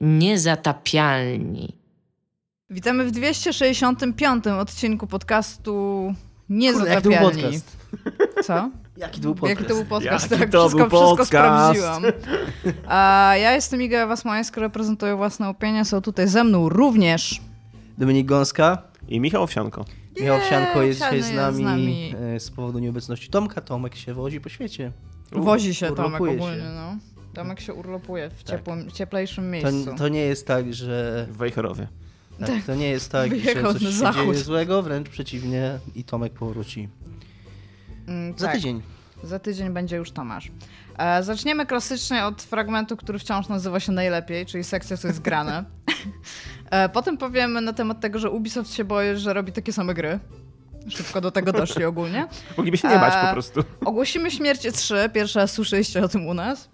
Niezatapialni. Witamy w 265 odcinku podcastu Kurde, jaki to był Niezatapialni. podcast? Co? Jaki to był podcast? Jaki to był podcast? Jaki tak, to wszystko, był wszystko podcast? sprawdziłam. A ja jestem Iga Wasmańska, reprezentuję własne opinie. Są tutaj ze mną również. Dominik Gąska. I Michał Owsianko. Michał Nie, Wsianko jest dzisiaj z jest nami, z nami. e, z powodu nieobecności Tomka. Tomek się wozi po świecie. Wozi się Tomek urlopuje się. ogólnie, no. Tomek się urlopuje w Tak. ciepłym, cieplejszym To, miejscu. to nie jest tak, że... W Wejherowie. Tak, to nie jest tak, że Wyjechał coś na się dzieje złego, wręcz przeciwnie i Tomek powróci. Mm, Za tak. tydzień. Za tydzień będzie już Tomasz. E, zaczniemy klasycznie od fragmentu, który wciąż nazywa się najlepiej, czyli sekcja, co jest grane. e, potem powiemy na temat tego, że Ubisoft się boi, że robi takie same gry. Szybko do tego doszli ogólnie. Mogliby się nie bać po prostu. Ogłosimy Śmiercie 3, pierwszy raz słyszeliście o tym u nas.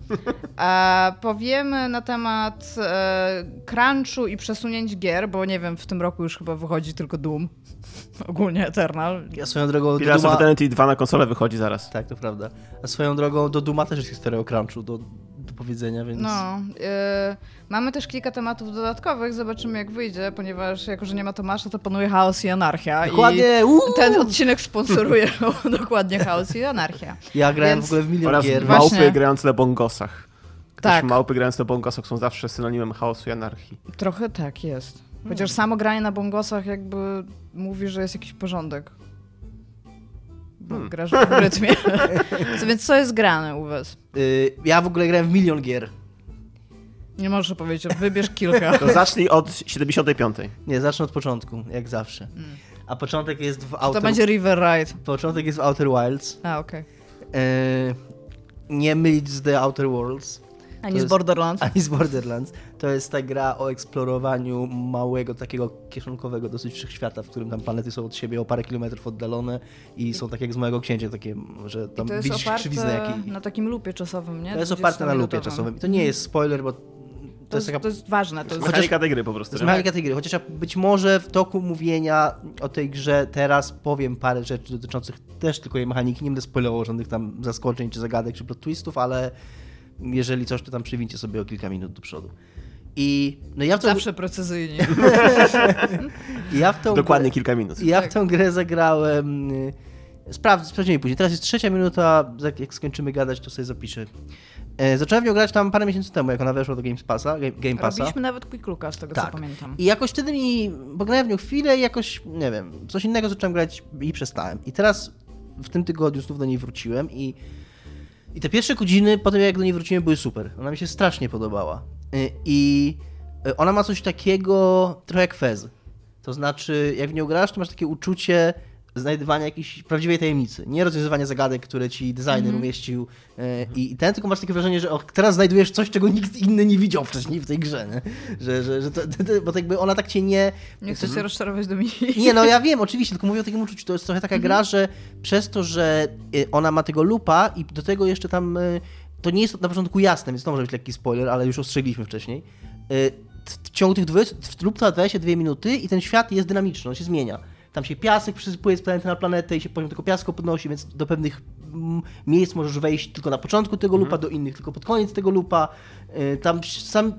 E, powiemy na temat e, crunchu i przesunięć gier, bo nie wiem, w tym roku już chyba wychodzi tylko Doom. Ogólnie Eternal. Ja swoją drogą do Pillars of Duma... Eternity 2 na konsolę wychodzi zaraz. Tak, to prawda. A swoją drogą do Duma też jest historia o crunchu do, do powiedzenia, więc... No, e, mamy też kilka tematów dodatkowych, zobaczymy jak wyjdzie, ponieważ jako, że nie ma Tomasza, to panuje chaos i anarchia. Dokładnie! I uuu! ten odcinek sponsoruje dokładnie chaos i anarchia. Ja grałem Więc- w ogóle w milion Oraz gier. Właśnie. małpy grające na bongosach. Gdyż Tak. małpy grające na bongosach są zawsze synonimem chaosu i anarchii. Trochę tak jest. Chociaż samo granie na bongosach jakby mówi, że jest jakiś porządek. Bo Hmm. grasz w rytmie. Co, więc co jest grane u was? Y, ja w ogóle grałem w milion gier. Nie możesz powiedzieć, wybierz kilka. To zacznij od 75. Nie, zacznę od początku, jak zawsze. A początek jest w To Outer... będzie River Ride. Początek jest w Outer Wilds. A, okej. E, nie mylić z The Outer Worlds, Ani To z jest- Borderlands. ani z Borderlands. To jest ta gra o eksplorowaniu małego, takiego kieszonkowego dosyć wszechświata, w którym tam planety są od siebie o parę kilometrów oddalone i są tak jak z Małego Księcia, takie, że tam to jest widzisz krzywiznę oparte jaki... na takim lupie czasowym, nie? To jest oparte na lupie 20-minutowym. czasowym. I to nie jest spoiler, bo to, To jest taka to jest ważne. To jest... Mechanika tej gry po To prostu. jest nie? mechanika tej gry, chociaż ja być może w toku mówienia o tej grze teraz powiem parę rzeczy dotyczących też tylko jej mechaniki. Nie będę spoilował żadnych tam zaskoczeń, czy zagadek, czy plot twistów, ale jeżeli coś, to tam przywincie sobie o kilka minut do przodu. I no ja w tą, Zawsze precyzyjnie. ja w tą Dokładnie grę, kilka minut. ja w Tak. tą grę zagrałem. Sprawdź, sprawdzimy później. Teraz jest trzecia minuta, jak- jak skończymy gadać, to sobie zapiszę. E, Zacząłem w nią grać tam parę miesięcy temu, jak ona weszła do Game Passa. Game, Game Passa. Robiliśmy nawet Quick Looka, z tego co Tak. pamiętam. I jakoś wtedy mi, bo grałem w nią chwilę i jakoś, nie wiem, coś innego zacząłem grać i przestałem. I teraz w tym tygodniu znów do niej wróciłem i, i te pierwsze godziny po tym jak do niej wróciłem były super. Ona mi się strasznie podobała. Y, I y, ona ma coś takiego trochę jak Fez. To znaczy, jak w nią grasz, to masz takie uczucie znajdywania jakiejś prawdziwej tajemnicy. Nie rozwiązywania zagadek, które ci designer umieścił. y, I, ten, tylko masz takie wrażenie, że o, teraz znajdujesz coś, czego nikt inny nie widział wcześniej w tej grze. Nie? Że, że, że to, to, to, bo tak jakby ona tak cię nie... Nie chcę cię rozczarować Dominik. Nie, no ja wiem, oczywiście, tylko mówię o takim uczuciu. To jest trochę taka gra, że przez to, że y, ona ma tego lupa i do tego jeszcze tam. y, To nie jest na początku jasne, więc to może być lekki spoiler, ale już ostrzegliśmy wcześniej. W ciągu tych 20, w- lub to 22 minuty i ten świat jest dynamiczny, on się zmienia. Tam się piasek przysypuje z planety na planetę i się poziom tego piasku podnosi, więc do pewnych mm, miejsc możesz wejść tylko na początku tego lupa, do innych tylko pod koniec tego lupa. Y, Tam sam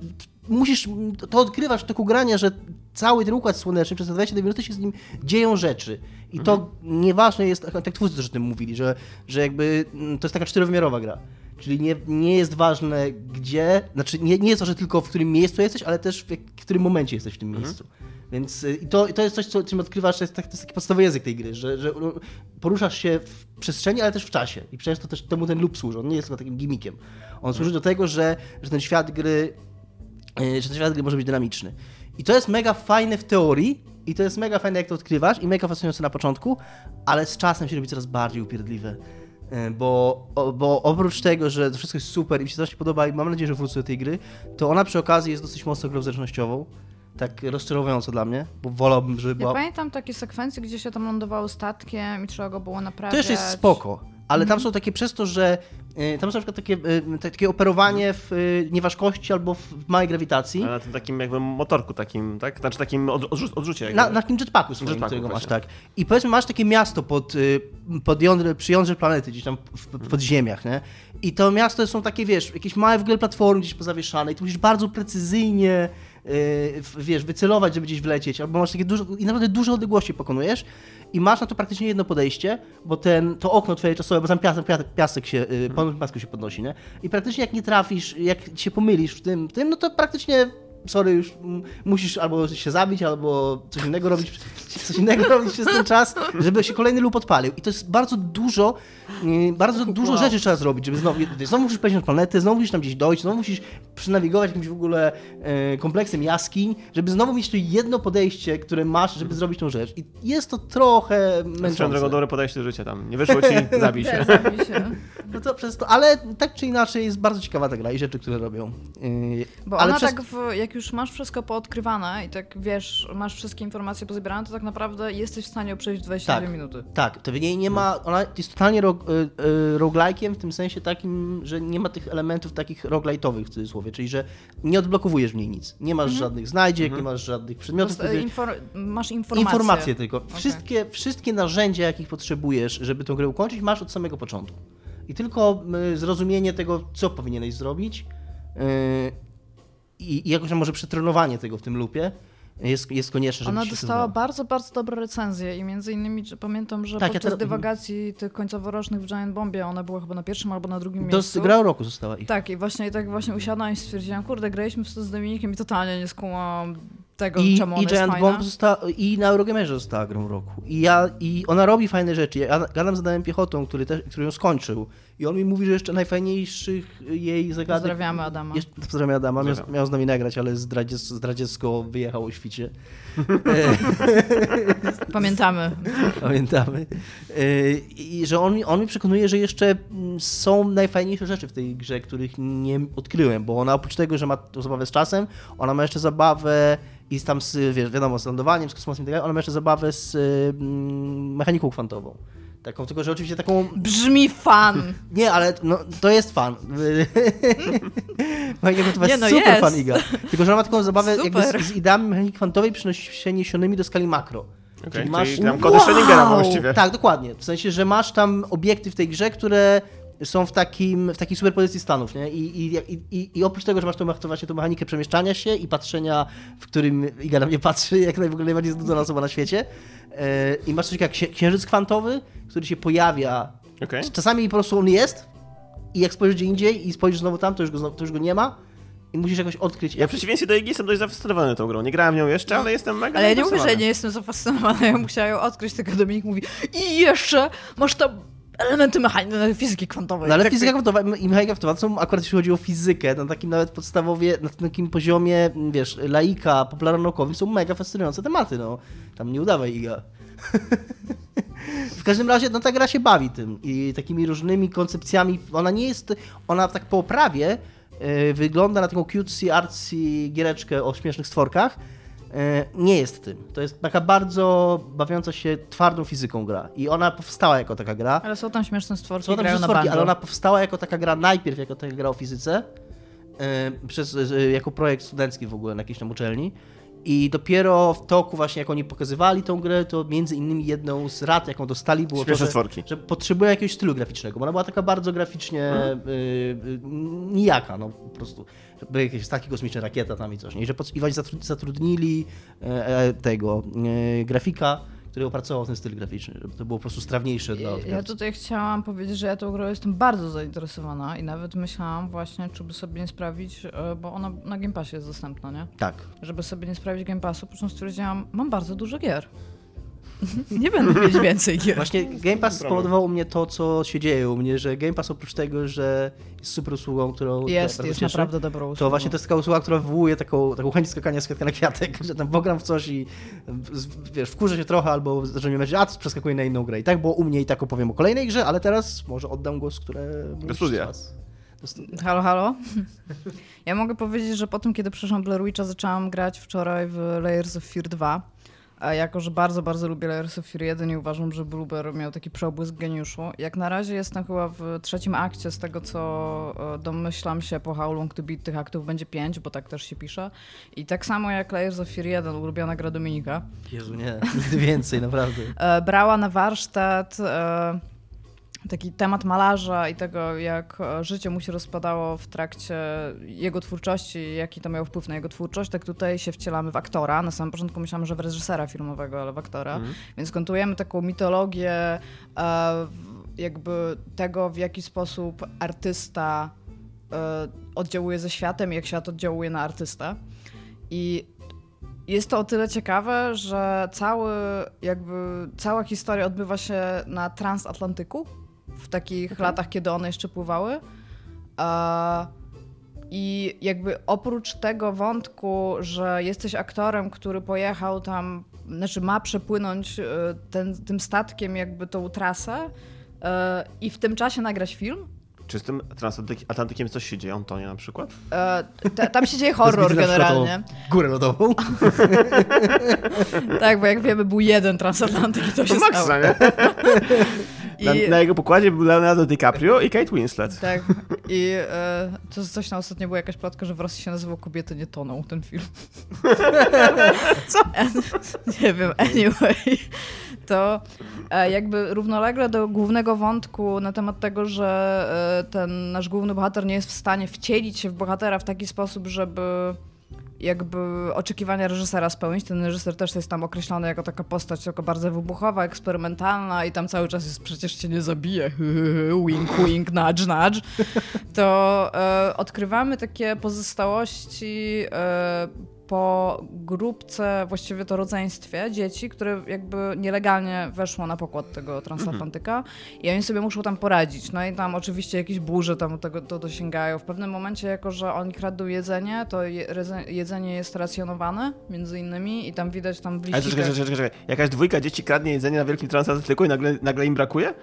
musisz, to odkrywasz w toku grania, że cały ten układ słoneczny przez te 22 minuty się z nim dzieją rzeczy. I to nieważne jest, tak twórcy też o tym mówili, że, że jakby mm, to jest taka czterowymiarowa gra. Czyli nie, nie jest ważne gdzie, znaczy nie, nie jest ważne tylko w którym miejscu jesteś, ale też w, którym momencie jesteś w tym miejscu. Więc y, i to, i to jest coś, co, czym odkrywasz, to jest, tak, to jest taki podstawowy język tej gry, że, że ru- poruszasz się w przestrzeni, ale też w czasie. I przez to też temu ten loop służy. On nie jest tylko takim gimmickiem. On służy do tego, że, że ten świat gry yy, że ten świat gry może być dynamiczny. I to jest mega fajne w teorii, i to jest mega fajne, jak to odkrywasz, i mega fascynujące na początku, ale z czasem się robi coraz bardziej upierdliwe. Yy, Bo, bo oprócz tego, że to wszystko jest super i mi się strasznie podoba i mam nadzieję, że wrócę do tej gry, to ona przy okazji jest dosyć mocno grą zręcznościową. Tak rozczarowująco dla mnie, bo wolałbym, żeby Ja była... pamiętam takie sekwencje, gdzie się tam lądowało statkiem i trzeba go było naprawiać. To jeszcze jest spoko, ale Mhm. tam są takie przez to, że y, tam są na przykład takie, y, takie operowanie w y, nieważkości albo w małej grawitacji. A na tym takim jakby motorku takim, tak? Znaczy takim od, odrzu- odrzucie. Jakby. Na, na takim jetpacku swoim, Jetpacku którego masz, właśnie. tak. I powiedzmy, masz takie miasto pod, pod jądrze, przy jądrze planety, gdzieś tam w, w podziemiach, nie? I to miasto są takie, wiesz, jakieś małe w ogóle platformy gdzieś pozawieszane i tu musisz bardzo precyzyjnie, wiesz, wycelować, żeby gdzieś wlecieć, albo masz takie dużo, i naprawdę duże odległości pokonujesz i masz na to praktycznie jedno podejście, bo ten, to okno twoje czasowe, bo tam piasek, piasek, piasek się, y, piasku się podnosi, nie? I praktycznie jak nie trafisz, jak się pomylisz w tym, tym no to praktycznie sorry, już musisz albo się zabić, albo coś innego robić, coś innego robić przez ten czas, żeby się kolejny lub odpalił. I to jest bardzo dużo, bardzo dużo Wow. rzeczy trzeba zrobić, żeby znowu, znowu musisz przejść na planetę, znowu musisz tam gdzieś dojść, znowu musisz przenawigować jakimś w ogóle e, kompleksem jaskiń, żeby znowu mieć to jedno podejście, które masz, żeby zrobić tą rzecz. I jest to trochę Swoją drogą męczące. dobre podejście do życia tam. Nie wyszło ci, zabij się. Zabij się. No to przez to, ale tak czy inaczej jest bardzo ciekawa ta gra i rzeczy, które robią. Yy, Bo ale ona przez... tak, w, jak już masz wszystko poodkrywane i tak wiesz, masz wszystkie informacje pozbierane, to tak naprawdę jesteś w stanie przejść w 22 Tak. minuty. Tak, to w niej nie ma, ona jest totalnie y, y, roguelike'iem w tym sensie takim, że nie ma tych elementów takich roguelite'owych w cudzysłowie, czyli że nie odblokowujesz w niej nic. Nie masz żadnych znajdziek, nie masz żadnych przedmiotów. Które- infor- masz informacje. Informacje tylko. Wszystkie, wszystkie narzędzia, jakich potrzebujesz, żeby tę grę ukończyć, masz od samego początku. I tylko zrozumienie tego, co powinieneś zrobić y, i, i jakoś tam może przetrenowanie tego w tym lupie jest, jest konieczne, żeby Ona dostała bardzo, bardzo dobre recenzje i między innymi pamiętam, że Tak, ja podczas teraz- dywagacji tych końcoworocznych w Giant Bombie ona była chyba na pierwszym albo na drugim Do miejscu. gra roku została ich. Tak, i właśnie i tak właśnie usiadłam i stwierdziłam, kurde, graliśmy z Dominikiem i totalnie nie skumałam tego, I, czemu ona i Giant. Bomb została, i na Eurogamerze została grą roku. I, ja, I ona robi fajne rzeczy. Ja gadam z Adamem Piechotą, który, też, który ją skończył. I on mi mówi, że jeszcze najfajniejszych jej zagadek... Pozdrawiamy Adama. Jeszcze, pozdrawiam Adama, miał, miał z nami nagrać, ale zdradziec, zdradziecko wyjechał o świcie. Pamiętamy. Pamiętamy. Yy, I że on, mi- on mi przekonuje, że jeszcze są najfajniejsze rzeczy w tej grze, których nie odkryłem, bo ona oprócz tego, że ma tą zabawę z czasem, ona ma jeszcze zabawę i tam z, wiesz, wiadomo, z lądowaniem, z kosmosem i tak dalej, ona ma jeszcze zabawę z mm, mechaniką kwantową. Taką, tylko że oczywiście taką Brzmi fan. nie, ale no, to jest fan. Mechanika kwantowa Nie, jest no super jest. fan Iga. Tylko, że ona ma taką zabawę jakby z, z ideami mechaniki kwantowej przeniesionymi do skali makro. Okay, Czyli masz... Czyli tam kody Schrödingera Wow! właściwie. Tak, dokładnie. W sensie, że masz tam obiekty w tej grze, które są w, takim, w takiej superpozycji stanów, nie? I, i, i, i, oprócz tego, że masz tą, to właśnie tą mechanikę przemieszczania się i patrzenia, w którym Iga na mnie patrzy, jak naj, w ogóle najbardziej znudzona osoba na świecie. E, I masz coś jak księ- księżyc kwantowy, który się pojawia. Okej. Czasami po prostu on jest i jak spojrzysz gdzie indziej i spojrzysz znowu tam, to już go, to już go nie ma i musisz jakoś odkryć. Ja w przeciwieństwie do Iggy jestem dość zafascynowany tą grą. Nie grałem w nią jeszcze, ale jestem mega Ale ja nie mówię, że nie jestem zafascynowana, ja musiałam ją odkryć, tylko Dominik mówi i jeszcze masz tam elementy mechaniki, fizyki kwantowej. No ale Tak, fizyka tak. kwantowa i mechanika kwantowa to są akurat jeśli chodzi o fizykę, na takim nawet podstawowie, na takim poziomie, wiesz, laika, popularno-naukowym są mega fascynujące tematy, no. Tam nie udawaj Iga. w każdym razie, no ta gra się bawi tym i takimi różnymi koncepcjami. Ona nie jest, ona tak po oprawie e, wygląda na taką cutesy, artsy giereczkę o śmiesznych stworkach, nie jest tym. To jest taka bardzo bawiąca się twardą fizyką gra i ona powstała jako taka gra. Ale są tam śmieszne stworki, Są tam grają na stworki, banjo. ale ona powstała jako taka gra, najpierw jako taka gra o fizyce, e, przez, e, jako projekt studencki w ogóle na jakiejś tam uczelni. I dopiero w toku właśnie, jak oni pokazywali tą grę, to między innymi jedną z rad, jaką dostali, było to, Śmieszne że, stworki. że potrzebują jakiegoś stylu graficznego, bo ona była taka bardzo graficznie Mhm. y, y, nijaka, no po prostu. Były jakieś statki kosmiczne, rakieta tam i coś. nie? I że i właśnie zatru- zatrudnili e, e, tego e, grafika, który opracował ten styl graficzny, żeby to było po prostu strawniejsze dla Ja odbiorcy. tutaj chciałam powiedzieć, że ja tą grą jestem bardzo zainteresowana i nawet myślałam właśnie, czy by sobie nie sprawić, bo ona na Game Passie jest dostępna, nie? Tak. Żeby sobie nie sprawić Game Passu, po czym stwierdziłam, mam bardzo dużo gier. Nie będę mieć więcej gier. Właśnie Game Pass spowodował u mnie to, co się dzieje u mnie, że Game Pass oprócz tego, że jest super usługą, którą Jest, jest cieszę, naprawdę dobrą usługą. to właśnie to jest taka usługa, która wywołuje taką, taką chęć skakania z kwiatka na kwiatek, że tam pogram w coś i wiesz, wkurzę się trochę albo mnie myśleć, a to przeskakuję na inną grę. I tak było u mnie i tak opowiem o kolejnej grze, ale teraz może oddam głos, które... studia. Do studia. Halo, halo. Ja mogę powiedzieć, że po tym, kiedy przeszłam Blair Witcha, zaczęłam grać wczoraj w Layers of Fear 2. A jako, że bardzo, bardzo lubię Layers of Fear 1 i uważam, że Blueber miał taki przebłysk geniuszu. Jak na razie jestem chyba w trzecim akcie z tego, co e, domyślam się po How Long To Beat tych aktów będzie pięć, bo tak też się pisze. I tak samo jak Layers of Fear 1, ulubiona gra Dominika. Jezu, nie, nigdy więcej, naprawdę. E, brała na warsztat e, taki temat malarza i tego, jak e, życie mu się rozpadało w trakcie jego twórczości, jaki to miało wpływ na jego twórczość, tak tutaj się wcielamy w aktora. Na samym początku myślałam, że w reżysera filmowego, ale w aktora. Mhm. Więc kontujemy taką mitologię e, jakby tego, w jaki sposób artysta e, oddziałuje ze światem i jak świat oddziałuje na artystę. I jest to o tyle ciekawe, że cały, jakby, cała historia odbywa się na transatlantyku, w takich latach, kiedy one jeszcze pływały. A, I jakby oprócz tego wątku, że jesteś aktorem, który pojechał tam, znaczy ma przepłynąć e, ten, tym statkiem jakby tą trasę e, i w tym czasie nagrać film, Czy z tym transatlantykiem coś się dzieje, Antonie na przykład? e, te, tam się dzieje horror generalnie. Górę lodową. Tak, bo jak wiemy, był jeden transatlantyk i to się To stało. maksa, nie? Na, I, na jego pokładzie był Leonardo DiCaprio i Kate Winslet. tak, i e, to coś na ostatnio była jakaś plotka, że w Rosji się nazywał Kobiety nie toną, ten film. Co? nie wiem, anyway. To e, jakby równolegle do głównego wątku na temat tego, że e, ten nasz główny bohater nie jest w stanie wcielić się w bohatera w taki sposób, żeby jakby oczekiwania reżysera spełnić. Ten reżyser też jest tam określony jako taka postać tylko bardzo wybuchowa, eksperymentalna i tam cały czas jest przecież cię nie zabije, wink, wink, nudge, nudge. To e, odkrywamy takie pozostałości e, po grupce, właściwie to rodzeństwie dzieci, które jakby nielegalnie weszło na pokład tego transatlantyka i oni sobie muszą tam poradzić. No i tam oczywiście jakieś burze tam tego to dosięgają. W pewnym momencie, jako że oni kradną jedzenie, to jedzenie jest racjonowane między innymi i tam widać tam w Ale czekaj, czekaj, czekaj. Jakaś dwójka dzieci kradnie jedzenie na wielkim transatlantyku i nagle, nagle im brakuje?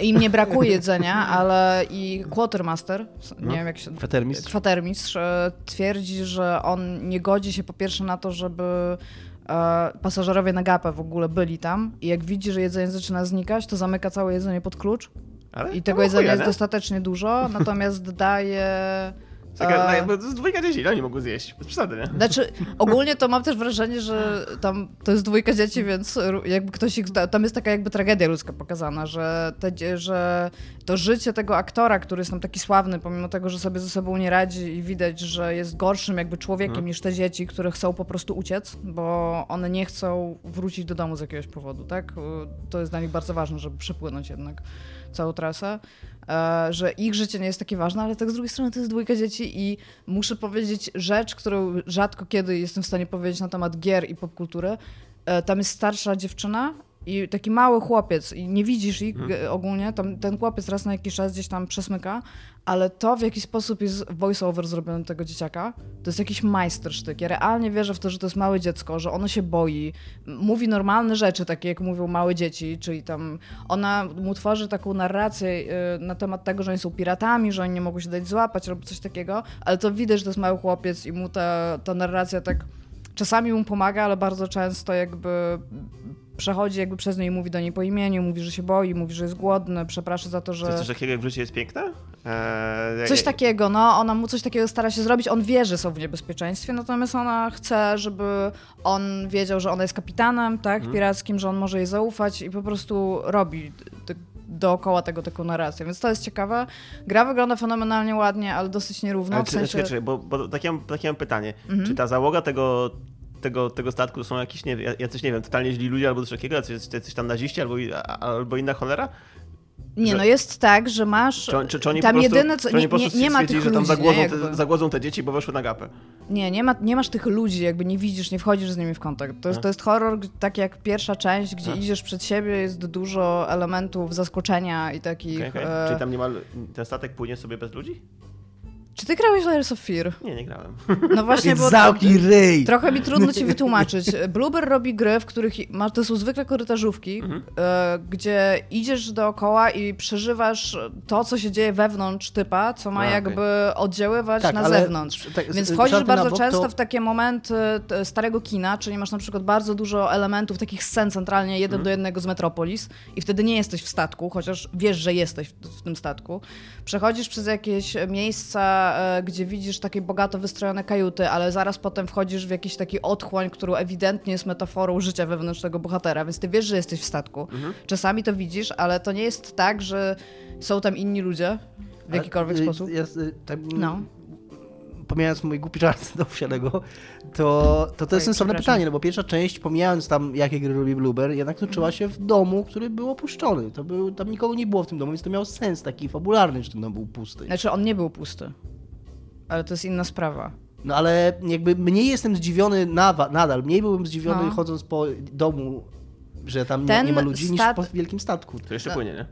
Im nie brakuje jedzenia, ale i quartermaster, nie wiem jak się... Kwatermistrz. Kwatermistrz e, twierdzi, że on nie godzi się po pierwsze na to, żeby e, pasażerowie na gapę w ogóle byli tam i jak widzi, że jedzenie zaczyna znikać, to zamyka całe jedzenie pod klucz Ale i tego jedzenia jest nie? dostatecznie dużo, natomiast daje... Czekaj, to jest dwójka dzieci, ile oni mogą zjeść? Bez przesady, nie? Znaczy, ogólnie to mam też wrażenie, że tam to jest dwójka dzieci, więc jakby ktoś ich. Tam jest taka jakby tragedia ludzka pokazana, że, te, że to życie tego aktora, który jest tam taki sławny, pomimo tego, że sobie ze sobą nie radzi i widać, że jest gorszym jakby człowiekiem Mhm. niż te dzieci, które chcą po prostu uciec, bo one nie chcą wrócić do domu z jakiegoś powodu, tak? To jest dla nich bardzo ważne, żeby przepłynąć jednak całą trasę. E, że ich życie nie jest takie ważne, ale tak z drugiej strony to jest dwójka dzieci i muszę powiedzieć rzecz, którą rzadko kiedy jestem w stanie powiedzieć na temat gier i popkultury. E, Tam jest starsza dziewczyna i taki mały chłopiec i nie widzisz ich e, ogólnie, tam, ten chłopiec raz na jakiś czas gdzieś tam przesmyka, ale to w jaki sposób jest voice-over zrobiony tego dzieciaka, to jest jakiś majstersztyk. Ja realnie wierzę w to, że to jest małe dziecko, że ono się boi, mówi normalne rzeczy, takie jak mówią małe dzieci, czyli tam ona mu tworzy taką narrację y, na temat tego, że oni są piratami, że oni nie mogą się dać złapać albo coś takiego, ale to widać, że to jest mały chłopiec i mu ta, ta narracja tak czasami mu pomaga, ale bardzo często jakby przechodzi jakby przez nią i mówi do niej po imieniu, mówi, że się boi, mówi, że jest głodny, przeprasza za to, że... To jest coś takiego jak w życiu jest piękne? Eee, Coś takiego, no, ona mu coś takiego stara się zrobić, on wie, że są w niebezpieczeństwie, natomiast ona chce, żeby on wiedział, że ona jest kapitanem, tak, Mhm. pirackim, że on może jej zaufać i po prostu robi dookoła tego taką narrację, więc to jest ciekawe. Gra wygląda fenomenalnie ładnie, ale dosyć nierówno, Ale w czy- sensie... czekaj, czekaj, bo, bo takie, mam, takie mam pytanie. Mhm. Czy ta załoga tego, tego, tego statku są jakieś, nie wiem, jacyś, nie wiem, totalnie źli ludzie albo coś takiego, jacyś, jacyś tam naziści albo, albo inna cholera? Nie, że- no jest tak, że masz... Czy, czy, czy oni Tam prostu, jedyne, co- nie- nie- nie ma tych że tam ludzi, zagłodzą, nie? te, zagłodzą te dzieci, bo weszły na gapę? Nie, nie, ma, nie masz tych ludzi, jakby nie widzisz, nie wchodzisz z nimi w kontakt. To jest, A. to jest horror tak jak pierwsza część, gdzie A. idziesz przed siebie, jest dużo elementów zaskoczenia i takich... Okej, okej. e, Czyli tam nie ma, ten statek płynie sobie bez ludzi? Czy ty grałeś Layers of Fear? Nie, nie grałem. No właśnie, bo zamknij ryj! trochę mi trudno ci wytłumaczyć. Blueber robi gry, w których ma, to są zwykle korytarzówki, Mhm. e, gdzie idziesz dookoła i przeżywasz to, co się dzieje wewnątrz typa, co ma A, jakby oddziaływać Tak, na ale- zewnątrz. tak, Więc wchodzisz bardzo bok, często to- w takie momenty t- starego kina, czyli masz na przykład bardzo dużo elementów, takich scen centralnie jeden Mhm. do jednego z Metropolis i wtedy nie jesteś w statku, chociaż wiesz, że jesteś w, w tym statku. Przechodzisz przez jakieś miejsca, e, gdzie widzisz takie bogato wystrojone kajuty, ale zaraz potem wchodzisz w jakiś taki otchłań, którą ewidentnie jest metaforą życia wewnętrznego bohatera, więc ty wiesz, że jesteś w statku. Mhm. Czasami to widzisz, ale to nie jest tak, że są tam inni ludzie w jakikolwiek Ale, y, sposób. Ja, y, tak, No. Pomijając mój głupi żart do wsiadego, to, to to jest sensowne pytanie, no bo pierwsza część, pomijając tam jakie gry robi Blueber, jednak toczyła się w domu, który był opuszczony. To był, tam nikogo nie było w tym domu, więc to miało sens taki fabularny, że ten dom był pusty. Znaczy, on nie był pusty. Ale to jest inna sprawa. No ale jakby mniej jestem zdziwiony nawa- nadal, mniej byłbym zdziwiony No. chodząc po domu, że tam nie, nie ma ludzi, niż po wielkim statku. To jeszcze płynie, nie?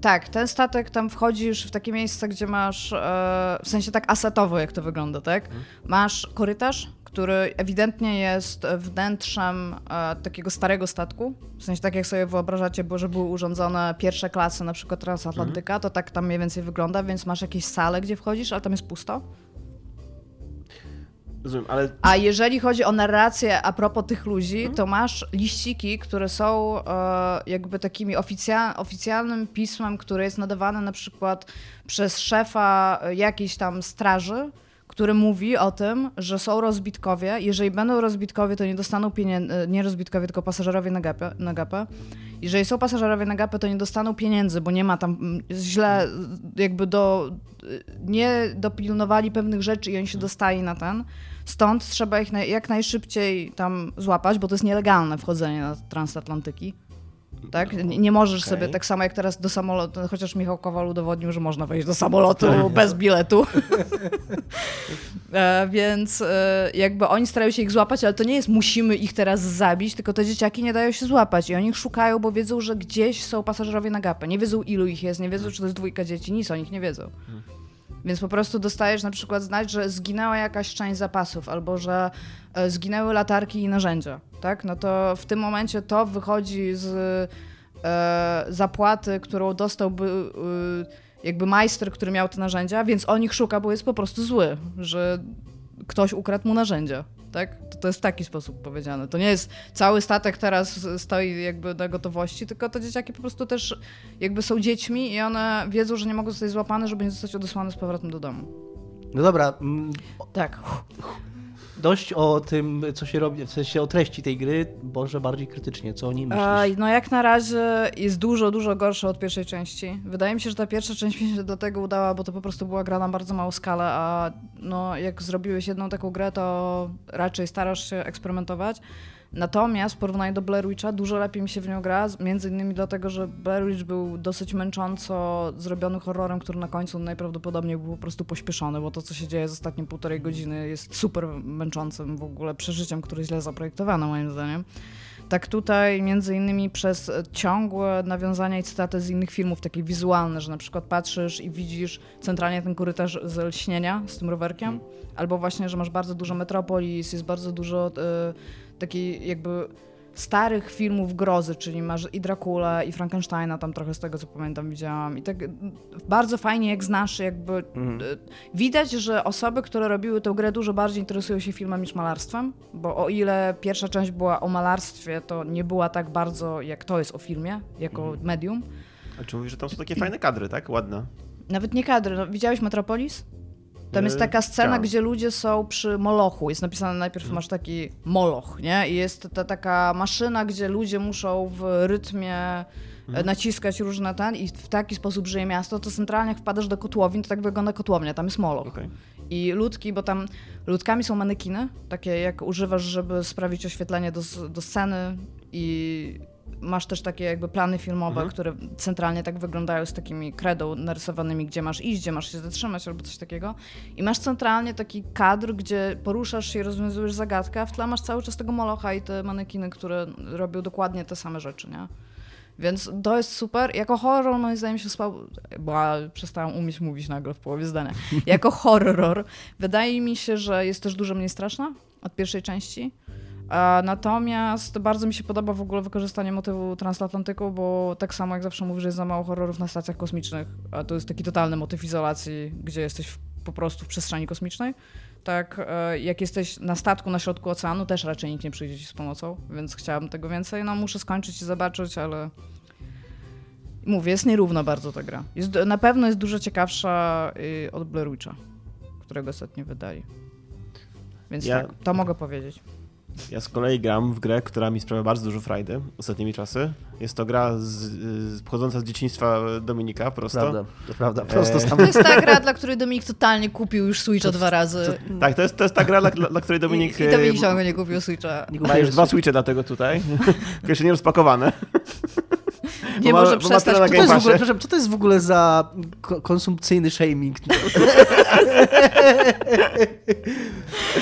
Tak, ten statek tam wchodzisz w takie miejsce, gdzie masz, e, w sensie tak asetowo, jak to wygląda, tak? Masz korytarz, który ewidentnie jest wnętrzem e, takiego starego statku. W sensie tak jak sobie wyobrażacie, bo że były urządzone pierwsze klasy, na przykład transatlantyka, to tak tam mniej więcej wygląda, więc masz jakieś sale, gdzie wchodzisz, ale tam jest pusto. Rozumiem, ale A jeżeli chodzi o narrację a propos tych ludzi, Mhm. to masz liściki, które są e, jakby takimi oficja- oficjalnym pismem, które jest nadawane na przykład przez szefa e, jakiejś tam straży, który mówi o tym, że są rozbitkowie. Jeżeli będą rozbitkowie, to nie dostaną pieniędzy, nie rozbitkowie, tylko pasażerowie na gapę, na gapę. Jeżeli są pasażerowie na gapę, to nie dostaną pieniędzy, bo nie ma tam mm, źle, jakby do, nie dopilnowali pewnych rzeczy i oni się dostali na ten. Stąd trzeba ich naj, jak najszybciej tam złapać, bo to jest nielegalne wchodzenie na transatlantyki. Tak? Nie, nie możesz okej. sobie tak samo jak teraz do samolotu, chociaż Michał Kowal udowodnił, że można wejść do samolotu bez biletu. e, więc e, jakby oni starają się ich złapać, ale to nie jest musimy ich teraz zabić, tylko te dzieciaki nie dają się złapać i oni ich szukają, bo wiedzą, że gdzieś są pasażerowie na gapę. Nie wiedzą ilu ich jest, nie wiedzą, czy to jest dwójka dzieci, nic o nich nie wiedzą. Więc po prostu dostajesz na przykład znać, że zginęła jakaś część zapasów, albo że e, zginęły latarki i narzędzia, tak? No to w tym momencie to wychodzi z e, zapłaty, którą dostałby e, jakby majster, który miał te narzędzia, więc on ich szuka, bo jest po prostu zły, że ktoś ukradł mu narzędzia. Tak? To, to jest w taki sposób powiedziane. To nie jest cały statek teraz stoi jakby na gotowości, tylko te dzieciaki po prostu też jakby są dziećmi i one wiedzą, że nie mogą zostać złapane, żeby nie zostać odesłane z powrotem do domu. No dobra, mm, Tak. Dość o tym, co się robi, w sensie o treści tej gry, może bardziej krytycznie, co o niej myślisz? No jak na razie jest dużo, dużo gorsza od pierwszej części. Wydaje mi się, że ta pierwsza część mi się do tego udała, bo to po prostu była gra na bardzo małą skalę, a no jak zrobiłeś jedną taką grę, to raczej starasz się eksperymentować. Natomiast w porównaniu do Blair Witcha dużo lepiej mi się w nią gra, między innymi dlatego, że Blair Witch był dosyć męcząco zrobiony horrorem, który na końcu najprawdopodobniej był po prostu pośpieszony, bo to, co się dzieje z ostatnie półtorej godziny jest super męczącym w ogóle przeżyciem, które źle zaprojektowano moim zdaniem. Tak tutaj między innymi przez ciągłe nawiązania i cytaty z innych filmów, takie wizualne, że na przykład patrzysz i widzisz centralnie ten korytarz z lśnienia z tym rowerkiem, albo właśnie, że masz bardzo dużo Metropolis, jest bardzo dużo e, takiej jakby starych filmów grozy, czyli masz i Dracula, i Frankensteina, tam trochę z tego co pamiętam widziałam. I tak e, bardzo fajnie jak znasz, jakby e, widać, że osoby, które robiły tę grę dużo bardziej interesują się filmem niż malarstwem, bo o ile pierwsza część była o malarstwie, to nie była tak bardzo jak to jest o filmie, jako medium. A czy mówisz, że tam są takie fajne kadry, tak? Ładne. Nawet nie kadry. No, widziałeś Metropolis? Tam jest taka scena, tak. gdzie ludzie są przy Molochu. Jest napisane najpierw masz taki Moloch, nie? I jest ta taka maszyna, gdzie ludzie muszą w rytmie e, naciskać różne ten i w taki sposób żyje miasto, to centralnie jak wpadasz do kotłowin, to tak wygląda kotłownia, tam jest Moloch. Okej. I ludki, bo tam ludkami są manekiny, takie jak używasz, żeby sprawić oświetlenie do, do sceny i masz też takie jakby plany filmowe, Mhm. które centralnie tak wyglądają z takimi kredą narysowanymi, gdzie masz iść, gdzie masz się zatrzymać albo coś takiego. I masz centralnie taki kadr, gdzie poruszasz się i rozwiązujesz zagadkę, a w tle masz cały czas tego molocha i te manekiny, które robią dokładnie te same rzeczy, nie? Więc to jest super. Jako horror moim zdaniem się spał, bo przestałam umieć mówić nagle w połowie zdania. Jako horror wydaje mi się, że jest też dużo mniej straszna od pierwszej części. Natomiast bardzo mi się podoba w ogóle wykorzystanie motywu transatlantyku, bo tak samo jak zawsze mówię, że jest za mało horrorów na stacjach kosmicznych, a to jest taki totalny motyw izolacji, gdzie jesteś w, po prostu w przestrzeni kosmicznej. Tak, e, jak jesteś na statku na środku oceanu, też raczej nikt nie przyjdzie ci z pomocą, więc chciałabym tego więcej. No muszę skończyć i zobaczyć, ale mówię, jest nierówno bardzo ta gra. Jest, na pewno jest dużo ciekawsza y, od Blair Witcha, którego ostatnio wydali. Więc ja... tak, to mogę powiedzieć. Ja z kolei gram w grę, która mi sprawia bardzo dużo frajdy ostatnimi czasy. Jest to gra z, z, pochodząca z dzieciństwa Dominika, prosto. Prawda, to prawda, prosto e... To jest ta gra, dla której Dominik totalnie kupił już Switcha dwa razy. To, tak, to jest, to jest ta gra, dla, dla której Dominik... I, i Dominik ciągle nie kupił Switcha. Ma już dwa Switche dlatego tutaj, jeszcze nie rozpakowane. Nie bo może ma, przestać. Co to, jest w ogóle, proszę, co to jest w ogóle za konsumpcyjny shaming?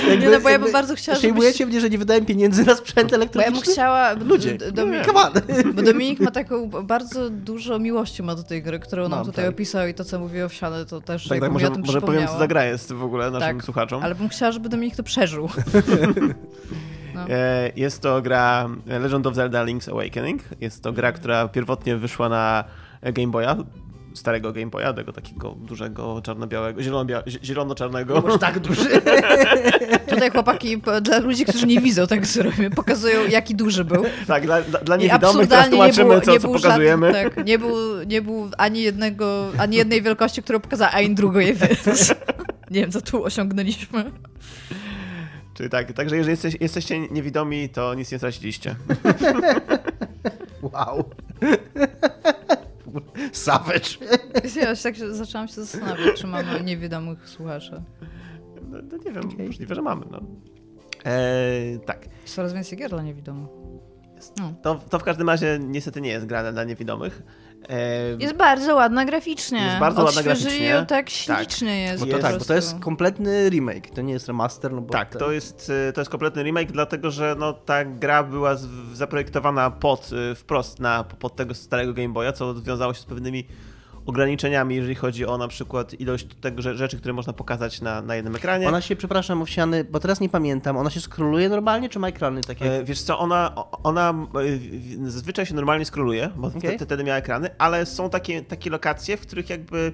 jakby, nie, no bo ja bym bardzo chciała, żebyś... mnie, że nie wydałem pieniędzy na sprzęt elektroniczny? Bo ja bym chciała... Ludzie, Dominik, bo Dominik ma taką bardzo dużo miłości ma do tej gry, którą nam tutaj tak. opisał i to, co mówił Owsiany, to też tak, tak, może, może powiem, co za gra jest w ogóle naszym tak, słuchaczom. ale bym chciała, żeby Dominik to przeżył. No. E, jest to gra Legend of Zelda Link's Awakening. Jest to gra, która pierwotnie wyszła na Game Boya, starego Game Boya, tego takiego dużego, czarno-białego, zielono-czarnego. Może tak duży. Tutaj chłopaki, dla ludzi, którzy nie widzą tak zrobimy, pokazują jaki duży był. Tak, dla, dla niewidomych teraz tłumaczymy, nie było, co, nie co pokazujemy. Tak, nie, był, nie był ani jednego, ani jednej wielkości, którą pokazała, ani drugiej, więc nie wiem, co tu osiągnęliśmy. Czyli tak, także jeżeli jesteś, jesteście niewidomi, to nic nie straciliście. wow. Savage. Ja już tak się, zaczęłam się zastanawiać, czy mamy niewidomych słuchaczy. No, no nie wiem, okay. możliwe, że mamy. No. Eee, tak. Coraz więcej gier dla niewidomych. No. To, to w każdym razie niestety nie jest gra dla niewidomych. Jest bardzo ładna graficznie. Jest bardzo ładna graficznie. ją tak ślicznie tak. jest. Bo to, tak, bo to jest kompletny remake, to nie jest remaster. No tak, ten... to, jest, to jest kompletny remake, dlatego że no, ta gra była zaprojektowana pod, y, wprost na, pod tego starego Game Boya, co wiązało się z pewnymi ograniczeniami, jeżeli chodzi o na przykład ilość tego rzeczy, które można pokazać na, na jednym ekranie. Ona się, przepraszam, owsiany, bo teraz nie pamiętam, ona się skroluje normalnie, czy ma ekrany takie? E, wiesz co, ona, ona e, zazwyczaj się normalnie skroluje, bo okay. wtedy miała ekrany, ale są takie, takie lokacje, w których jakby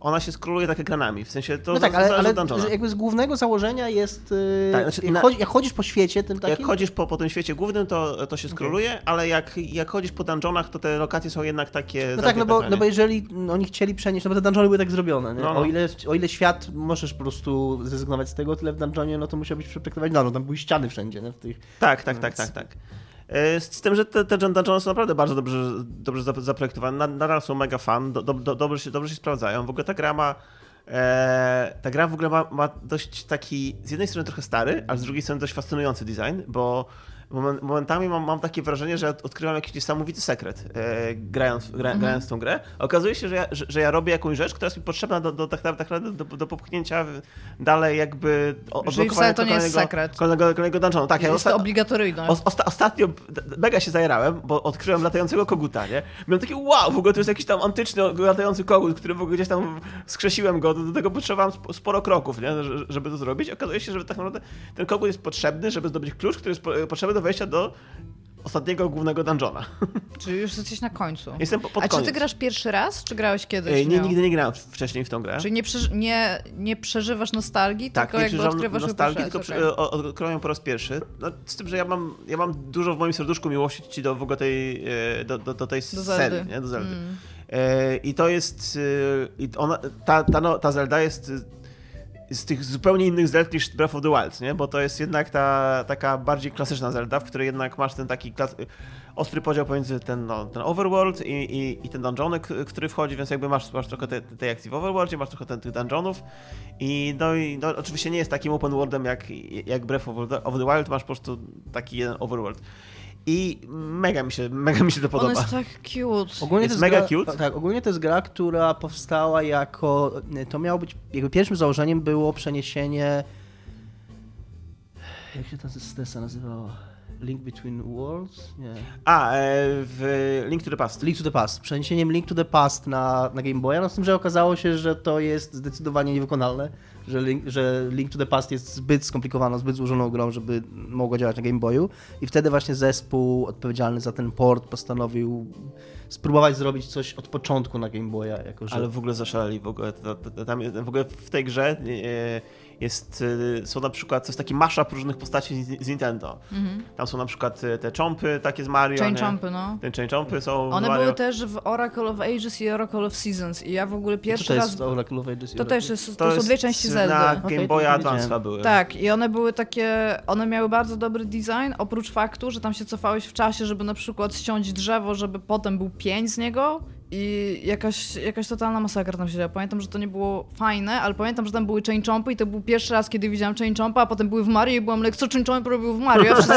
ona się skróluje tak ekranami, w sensie to No tak, ale, ale jakby z głównego założenia jest, yy, tak, znaczy, jak, chodzi, jak, chodzisz po świecie tym takim... Jak chodzisz po, po tym świecie głównym, to, to się skróluje, okay. ale jak, jak chodzisz po dungeonach, to te lokacje są jednak takie... No tak, no bo, no bo jeżeli oni chcieli przenieść, no bo te dungeony były tak zrobione, no, no. O, ile, o ile świat możesz po prostu zrezygnować z tego, tyle w dungeonie, no to musiałbyś przeprojektować dungeon, tam były ściany wszędzie, nie? w tych... Tak, tak, tak, tak, tak. E, z tym, że te, te dungeony są naprawdę bardzo dobrze, dobrze zaprojektowane, nadal są mega fan, do, do, dobrze, się, dobrze się sprawdzają. W ogóle ta gra ma e, ta gra w ogóle ma, ma, dość taki, z jednej strony trochę stary, a z drugiej strony dość fascynujący design, bo momentami mam, mam takie wrażenie, że odkrywam jakiś niesamowity sekret e, grając, gra, mhm. grając tą grę. Okazuje się, że ja, że, że, ja robię jakąś rzecz, która jest mi potrzebna do, do, tak, tak naprawdę do, do popchnięcia dalej jakby odblokowania to nie jest sekret. Kolejnego, kolejnego dungeonu. Tak, jest ja osta- to obligatoryjne. Osta- ostatnio mega się zajerałem, bo odkryłem latającego koguta, nie? Miałem takie wow, w ogóle to jest jakiś tam antyczny latający kogut, który w ogóle gdzieś tam skrzesiłem go, do, do tego potrzebowałem sporo kroków, nie? Żeby to zrobić. Okazuje się, że tak naprawdę ten kogut jest potrzebny, żeby zdobyć klucz, który jest potrzebny do wejścia do ostatniego głównego dungeona. Czyli już jesteś na końcu. Jestem po, pod A koniec. czy ty grasz pierwszy raz, czy grałeś kiedyś? Ej, nie, nigdy nie grałem wcześniej w tą grę. Czyli nie, przeży nie, nie przeżywasz nostalgii, tak, tylko nie jakby odkrywasz nostalgii, tylko okay. odkryłem po raz pierwszy. No, z tym, że ja mam, ja mam dużo w moim serduszku miłości do w ogóle tej, e, do, do, do tej do serii, nie? do Zeldy. Mm. E, I to jest, e, i ona, ta, ta, no, ta Zelda jest z tych zupełnie innych Zeld niż Breath of the Wild, nie? Bo to jest jednak ta taka bardziej klasyczna Zelda, w której jednak masz ten taki ostry podział pomiędzy ten, no, ten overworld i, i, i ten dungeon, który wchodzi, więc jakby masz, masz trochę tej, tej akcji w overworldzie, masz trochę ten, tych dungeonów i no, i no, oczywiście nie jest takim open worldem jak, jak Breath of the Wild, masz po prostu taki jeden overworld. I mega mi się, mega mi się to podoba. On jest tak cute. Ogólnie jest, jest mega gra, cute. Tak, ogólnie to jest gra, która powstała jako. To miało być. Jego pierwszym założeniem było przeniesienie. Jak się ta stesa nazywała? Link Between Worlds? Nie. A, e, w Link to the Past. Link to the Past. Przeniesieniem Link to the Past na, na Game Boya, no z tym, że okazało się, że to jest zdecydowanie niewykonalne, że Link, że Link to the Past jest zbyt skomplikowaną, zbyt złożoną grą, żeby mogła działać na Game Boyu i wtedy właśnie zespół odpowiedzialny za ten port postanowił spróbować zrobić coś od początku na Game Boya. Jako, że... Ale w ogóle zaszaleli w ogóle. Tam, w ogóle w tej grze jest, e, są na przykład, to jest taki mashup różnych postaci z, z Nintendo. Mhm. Tam są na przykład e, te chompy takie z Mario. Chain chompy, no. Te chain chompy są One Mario. były też w Oracle of Ages i Oracle of Seasons i ja w ogóle pierwszy to raz... Jest Oracle of Ages to też jest, to, to są dwie części Zelda. Na Game Boy Advance były. Tak, i one były takie, one miały bardzo dobry design, oprócz faktu, że tam się cofałeś w czasie, żeby na przykład ściąć drzewo, żeby potem był pień z niego i jakaś, jakaś totalna masakra tam się działa. Pamiętam, że to nie było fajne, ale pamiętam, że tam były chain chompy i to był pierwszy raz, kiedy widziałam chain chompa, a potem były w Mario i byłam like, co chain chompy robił w Mario? A wszyscy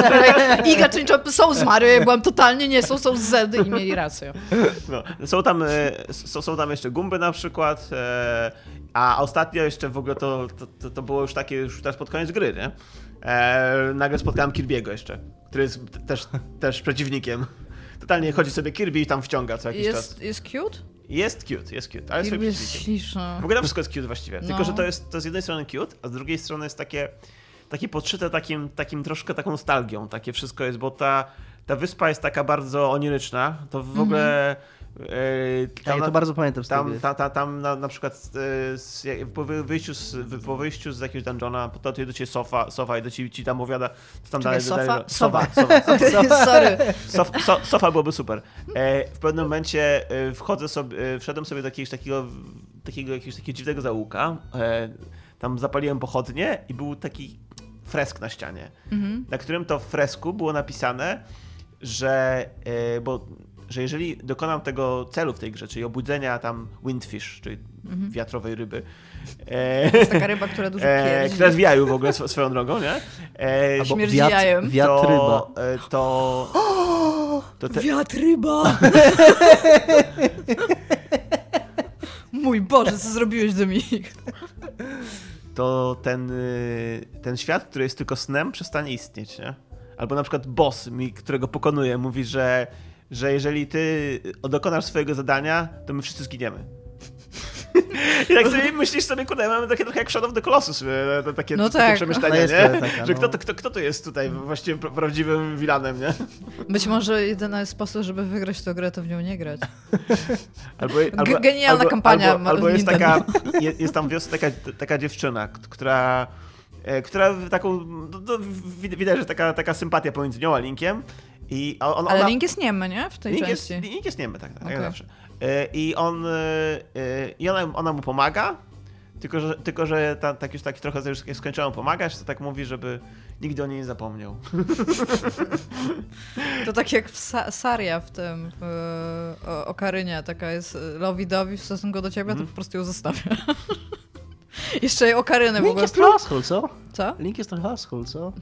Iga, chain chompy są z Mario. Ja byłam totalnie nie, są, są z Zeldy i mieli rację. No, są, tam, są, są tam jeszcze gumby na przykład, e, a ostatnio jeszcze w ogóle to, to, to było już takie, już teraz pod koniec gry, nie? E, nagle spotkałem Kirby'ego jeszcze, który jest też, też przeciwnikiem. Totalnie chodzi sobie Kirby i tam wciąga co jakiś jest, czas. Jest cute? Jest cute, jest cute, ale Kirby jest śliczny. W ogóle wszystko jest cute właściwie, no. tylko że to jest to z jednej strony cute, a z drugiej strony jest takie, takie podszyte takim, takim troszkę taką nostalgią, takie wszystko jest, bo ta, ta wyspa jest taka bardzo oniryczna, to w ogóle... Tam, ja to bardzo pamiętam tam, ta, ta, tam na, na przykład yy, po wyjściu z, po wyjściu z jakiegoś dungeona, to do ciebie sofa, sofa i do ciebie ci tam opowiada, co tam dalej. Sofa? Dalej, sofa. Sofa. sofa. Sorry. Sof, so, sofa byłoby super. E, w pewnym momencie e, wchodzę sobie, e, wszedłem sobie do jakiegoś takiego, takiego, jakiegoś takiego dziwnego zaułka. E, tam zapaliłem pochodnie i był taki fresk na ścianie, mhm. na którym to fresku było napisane, że, e, bo że jeżeli dokonam tego celu w tej grze, czyli obudzenia tam windfish, czyli mhm. wiatrowej ryby. E, to jest taka ryba, która dużo pierdzi. E, która zwijaju w ogóle swoją drogą, nie? E, Śmierdzi wiat, jajem. Wiatr ryba. To, e, to, to te... Wiatr ryba! Mój Boże, co zrobiłeś, Dominik? To ten, y, ten świat, który jest tylko snem, przestanie istnieć, nie? Albo na przykład boss, mi, którego pokonuje, mówi, że że jeżeli ty dokonasz swojego zadania, to my wszyscy zginiemy. I tak sobie myślisz sobie, kurde, mamy takie trochę jak Shadow of the Colossus, e, takie, no takie tak. przemyślenia, nie? Taka, że kto, no. to, kto, kto to jest tutaj właściwie prawdziwym vilanem, nie? Być może jedyny sposób, żeby wygrać tę grę, to w nią nie grać. Albo, albo, Genialna albo, kampania Albo, albo jest, taka, jest, tam wiosce taka, taka dziewczyna, która e, która taką, no, no, widać, że taka, taka sympatia pomiędzy nią a Linkiem i on, Ale Link jest niemy, nie? W tej Link części. Jest, Link jest niemy, tak, tak okay. jak zawsze. E, I on, e, i ona, ona mu pomaga, tylko że, tylko, że ta, tak już taki trochę już skończyłem pomagać, to tak mówi, żeby nigdy o niej nie zapomniał. To tak jak w Sa Saria w tym w, o, Okarynie, taka jest Lowidowi w stosunku do ciebie, mm. to mhm. po prostu ją zostawia. Jeszcze Okarynę w ogóle. Link jest trochę asshole, co? Co? Link jest trochę asshole, co?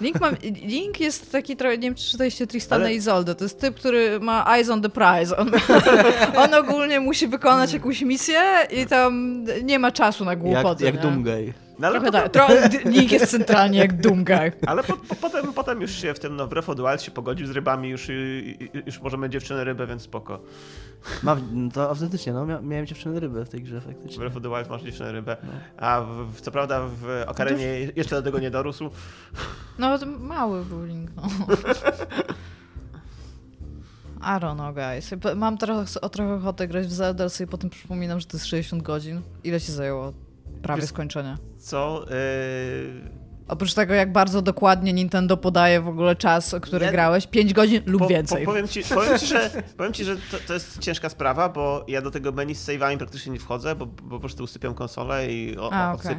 Link, ma, Link jest taki trochę, nie wiem czy czytaliście Tristana Ale... to jest typ, który ma eyes on the prize. On, on ogólnie musi wykonać jakąś misję i tam nie ma czasu na głupoty. Jak, jak Doomguy. No, Trochę potem... tak. Trochę, Link jest centralnie jak Doomguy. Ale po, po, potem, potem już się w tym no, Breath of the Wild się pogodził z rybami, już, już możemy dziewczynę rybę, więc spoko. Mam, to autentycznie, no, miałem dziewczynę rybę w tej grze faktycznie. W Breath of the Wild masz dziewczynę rybę, no. a w, co prawda w Okarenie no to... jeszcze do tego nie dorósł. No, to mały był Link, no. I don't know, guys. Mam trochę, o trochę ochotę grać w Zelda, sobie potem przypominam, że to jest 60 godzin. Ile ci zajęło prawie Wiesz, skończenie? Co? Yy Oprócz tego, jak bardzo dokładnie Nintendo podaje w ogóle czas, o który ja... grałeś, 5 godzin lub po, więcej. Po, powiem, ci, powiem ci, że, powiem ci, że to, to, jest ciężka sprawa, bo ja do tego menu z save'ami praktycznie nie wchodzę, bo, bo po prostu usypiam konsolę i o, A, okay.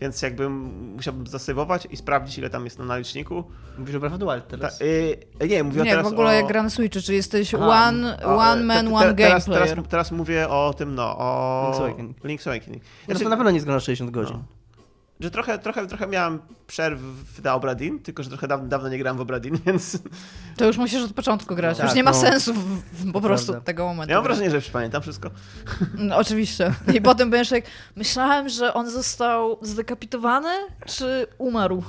Więc jakbym musiałbym zasejwować i sprawdzić, ile tam jest na naliczniku. Mówisz o Breath of the Wild teraz? Ta, y, nie, mówię nie, teraz w ogóle o... jak gra na Switchu, czyli jesteś one, one man, te, te, one teraz, game teraz, teraz, mówię o tym, no, o... Link's Awakening. Link's Awakening. Znaczy, to na pewno nie jest gra na 60 godzin. No. Że trochę, trochę, trochę miałem przerw na Obradin, tylko że trochę dawno, dawno nie grałem w Obradin, więc... To już musisz od początku grać. Tak, już nie ma no, sensu w, w, po prostu prawda. tego momentu. Ja mam wrażenie, że już pamiętam wszystko. No, oczywiście. I potem będziesz jak, myślałem, że on został zdekapitowany, czy umarł?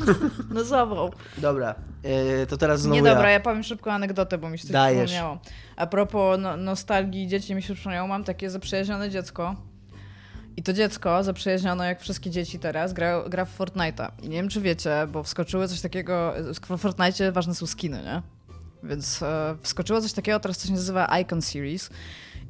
no zawał. Dobra, yy, to teraz znowu Nie dobra, ja powiem szybko anegdotę, bo mi się coś przypomniało. A propos no, nostalgii dzieci mi się przypomniało, mam takie zaprzyjaźnione dziecko, i to dziecko, zaprzyjaźnione jak wszystkie dzieci teraz, gra, gra w Fortnite'a. I nie wiem, czy wiecie, bo wskoczyły coś takiego... W Fortnite ważne są skiny, nie? Więc e, wskoczyło coś takiego teraz, co się nazywa Icon Series.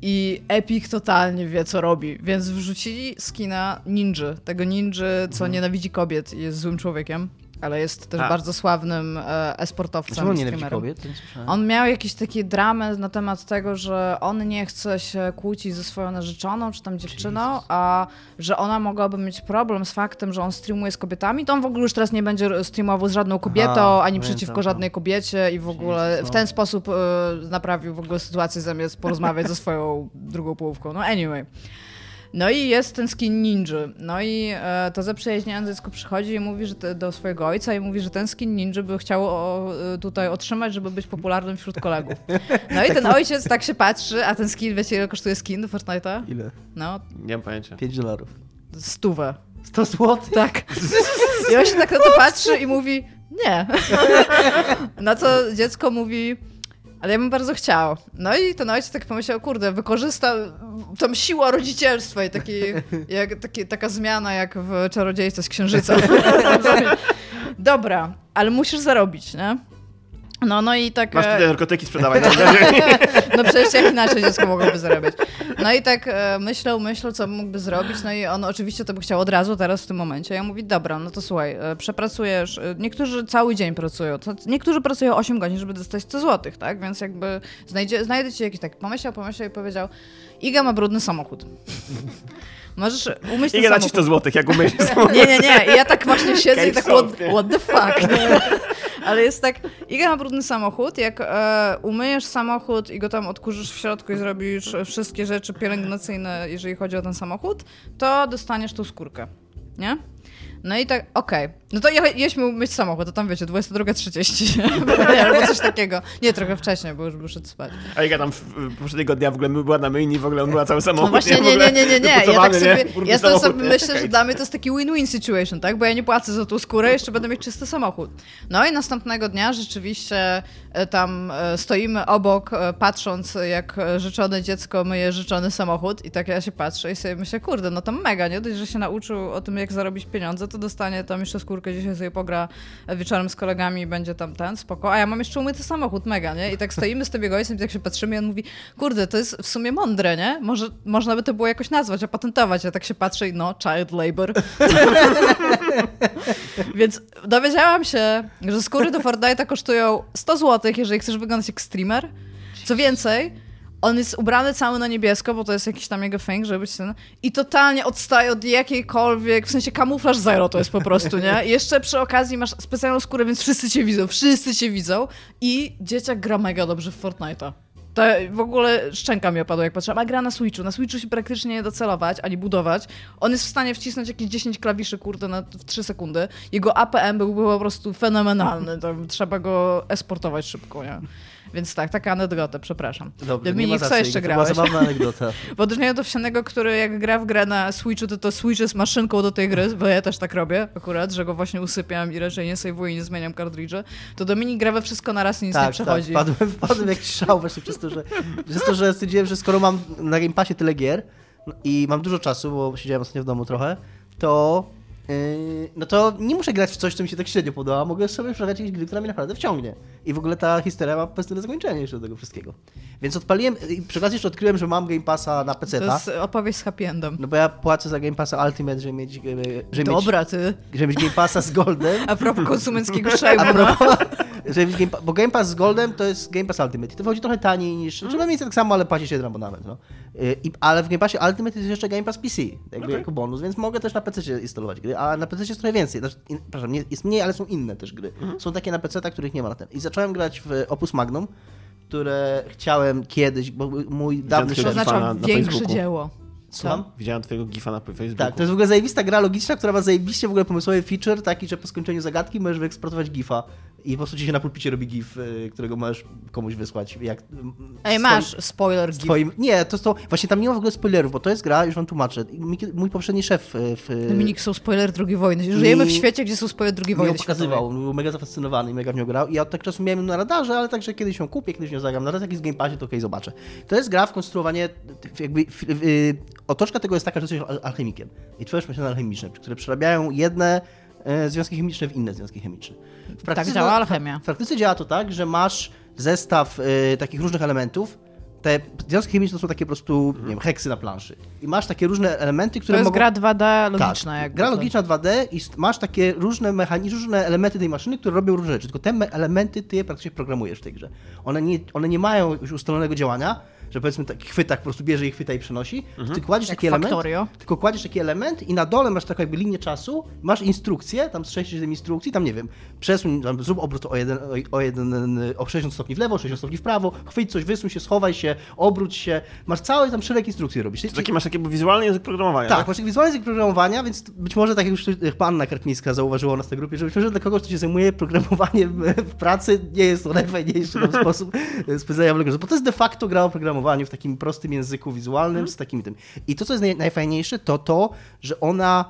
I Epic totalnie wie, co robi. Więc wrzucili skina ninja. Tego ninja, co mhm. nienawidzi kobiet i jest złym człowiekiem ale jest też A. bardzo sławnym e, esportowcem. Czemu nienawidzi kobiet? On miał jakieś takie dramy na temat tego, że on nie chce się kłócić ze swoją narzeczoną czy tam dziewczyną, Jesus. a że ona mogłaby mieć problem z faktem, że on streamuje z kobietami, to on w ogóle już teraz nie będzie streamował z żadną kobietą, ani przeciwko żadnej kobiecie i w ogóle w ten sposób e, naprawił w ogóle sytuację zamiast porozmawiać ze swoją drugą połówką. No anyway. No i jest ten skin ninja. No i e, to zaprzyjaźnione dziecko przychodzi i mówi że te, do swojego ojca i mówi, że ten skin ninja by chciał o, e, tutaj otrzymać, żeby być popularnym wśród kolegów. No i ten ojciec tak się patrzy, a ten skin, wiecie ile kosztuje skin do Fortnite'a? Ile? No. Nie mam pojęcia. 5 dolarów. Stówę. 100 zł? Tak. I on się tak na to patrzy i mówi, nie. Na co dziecko mówi, ale ja bym bardzo chciał. No i ten ojciec tak pomyślał, kurde, wykorzysta tą siłę rodzicielstwa i taki, jak, taki, taka zmiana jak w Czarodziejce z Księżyca. Dobra, ale musisz zarobić, nie? No, no i tak... Masz tutaj e, narkotyki sprzedawać. no przecież jak inaczej dziecko mogłoby zarabiać. No i tak e, myślał, myślał, co mógłby zrobić, no i on oczywiście to by chciał od razu, teraz w tym momencie. Ja mówi, dobra, no to słuchaj, e, przepracujesz, niektórzy cały dzień pracują, niektórzy pracują 8 godzin, żeby dostać 100 złotych, tak? Więc jakby znajdzie, znajdę ci jakiś taki, pomyślał, pomyślał i powiedział, Iga ma brudny samochód. Możesz umyć Iga da ci 100 złotych, jak umyjesz samochód. Nie, nie, nie. I ja tak właśnie siedzę i tak, what, what the fuck? Ale jest tak, Iga ma brudny samochód, jak e, umyjesz samochód i go tam odkurzysz w środku i zrobisz wszystkie rzeczy pielęgnacyjne, jeżeli chodzi o ten samochód, to dostaniesz tą skórkę, nie? No i tak, okej. Okay. No to je, jedźmy myć samochód, to tam wiecie, 22.30 albo coś takiego. Nie, trochę wcześniej, bo już szedł spać. A ja tam poprzedniego dnia w ogóle była na myjni, w ogóle on była cały samochód. No właśnie, nie, nie, nie, nie, nie. Ja tak sobie, ja to sobie myślę, że dla mnie to jest taki win-win situation, tak? Bo ja nie płacę za tą skórę, jeszcze będę mieć czysty samochód. No i następnego dnia rzeczywiście tam e, stoimy obok, e, patrząc jak życzone dziecko myje życzony samochód i tak ja się patrzę i sobie myślę, kurde, no to mega, nie? Dość, że się nauczył o tym, jak zarobić pieniądze, to dostanie tam jeszcze skórkę, dzisiaj sobie pogra wieczorem z kolegami i będzie tam ten, spoko. A ja mam jeszcze umyty samochód, mega, nie? I tak stoimy z tym jego ojcem i tak się patrzymy i on mówi, kurde, to jest w sumie mądre, nie? Może można by to było jakoś nazwać, opatentować. Ja tak się patrzę i no, child labor. Więc dowiedziałam się, że skóry do Fortnite'a kosztują 100 zł, jeżeli chcesz wyglądać jak streamer. Co więcej, on jest ubrany cały na niebiesko, bo to jest jakiś tam jego fang, żeby być ten... I totalnie odstaje od jakiejkolwiek, w sensie kamuflaż zero to jest po prostu, nie? I jeszcze przy okazji masz specjalną skórę, więc wszyscy cię widzą, wszyscy cię widzą. I dzieciak gra mega dobrze w Fortnite'a. To w ogóle szczęka mi opadła, jak patrzyłam. A gra na Switchu. Na Switchu się praktycznie nie docelować, ani budować. On jest w stanie wcisnąć jakieś 10 klawiszy, kurde, na, w 3 sekundy. Jego APM byłby po prostu fenomenalny. trzeba go esportować szybko, nie? Więc tak, taka anegdota, przepraszam. Dobrze, Dominik, co jeszcze grałeś? To zabawna anegdota. Bo odróżniając od wsianego, który jak gra w grę na Switchu, to to Switch jest maszynką do tej gry, bo ja też tak robię akurat, że go właśnie usypiam i raczej nie sejwuję i nie zmieniam kartridży. To Dominik gra we wszystko na raz i nic tak, nie tak, przechodzi. Tak, wpadłem, wpadłem w jakiś szał właśnie przez to, że, przez to, że stwierdziłem, że skoro mam na Game Passie tyle gier i mam dużo czasu, bo siedziałem ostatnio w domu trochę, to no to nie muszę grać w coś, co mi się tak średnio podoba, mogę sobie przerabiać jakieś gry, która mnie naprawdę wciągnie. I w ogóle ta historia ma pozytywne zakończenie jeszcze do tego wszystkiego. Więc odpaliłem, i przy okazji jeszcze odkryłem, że mam Game Passa na PC. To jest opowieść z happy endem. No bo ja płacę za Game Passa Ultimate, żeby mieć... Żeby Dobra, mieć, ty. Żeby mieć Game Passa z Goldem. A propos konsumenckiego szajmu, no. Żeby Game, bo Game Pass z Goldem to jest Game Pass Ultimate. I to wychodzi trochę taniej niż... Mm. Trzeba mieć tak samo, ale płacić jeden abonament, no. I, ale w Game Passie Ultimate jest jeszcze Game Pass PC, jakby okay. jako bonus, więc mogę też na PC instalować gry, a na PC jest trochę więcej. Znaczy, in, przepraszam, nie, jest mniej, ale są inne też gry. Mm. Są takie na PC, których nie ma na ten. I zacząłem grać w Opus Magnum, które chciałem kiedyś, bo mój dawny szef... To znaczy większe dzieło. Słucham? Widziałem twojego gifa na Facebooku. Tak, to jest w ogóle zajebista gra logiczna, która ma zajebiście w ogóle pomysłowy feature, taki, że po skończeniu zagadki możesz wyeksportować gifa i po prostu ci się na pulpicie robi gif, y, którego możesz komuś wysłać. Jak, Ej, masz spoiler gif. Swoim... Nie, to jest to... Właśnie tam nie ma w ogóle spoilerów, bo to jest gra, już wam tłumaczę. Mój, poprzedni szef y, w... Dominik, są spoiler II wojny. Żyjemy w świecie, gdzie są spoiler II wojny Mi pokazywał, był mega zafascynowany i mega w nią grał. I ja od tak czasu miałem na radarze, ale także kiedyś ją kupię, kiedyś ją zagram. Teraz jak jest w Game Passie, to okej, okay, zobaczę. To jest gra w konstruowanie, jakby... Otoczka tego jest taka, że jesteś alchemikiem i tworzysz maszyny alchemiczne, które przerabiają jedne związki chemiczne w inne związki chemiczne. W tak działa alchemia. W praktyce działa to tak, że masz zestaw y, takich różnych elementów, te związki chemiczne to są takie po prostu, mhm. nie wiem, heksy na planszy. I masz takie różne elementy, które To jest mogą... gra 2D logiczna. Tak, gra logiczna 2D i masz takie różne mechanizmy, różne elementy tej maszyny, które robią różne rzeczy. Tylko te elementy ty je praktycznie programujesz w tej grze. One nie, one nie mają już ustalonego działania, że powiedzmy taki chwytak po prostu bierze i chwyta i przenosi, mhm. ty kładziesz Jak taki Factorio. element, tylko kładziesz taki element i na dole masz taką jakby linię czasu, masz instrukcję, tam z 6 instrukcji, tam nie wiem, przesuń, tam zrób obrót o jeden, o, jeden, o 60 stopni w lewo, 60 stopni w prawo, chwyć coś, wysuń się, schowaj się, obróć się, masz cały tam szereg instrukcji robisz. To taki masz taki wizualny język programowania. Tak, tak? masz taki wizualny język programowania, więc być może tak jak już panna Kartnicka zauważyła nas w tej grupie, że być może dla kogoś, kto się zajmuje programowaniem w pracy, nie jest to najfajniejszy sposób spędzania w bo to jest de facto gra o programowaniu w takim prostym języku wizualnym, z takim tym. I to, co jest naj, najfajniejsze, to to, że ona,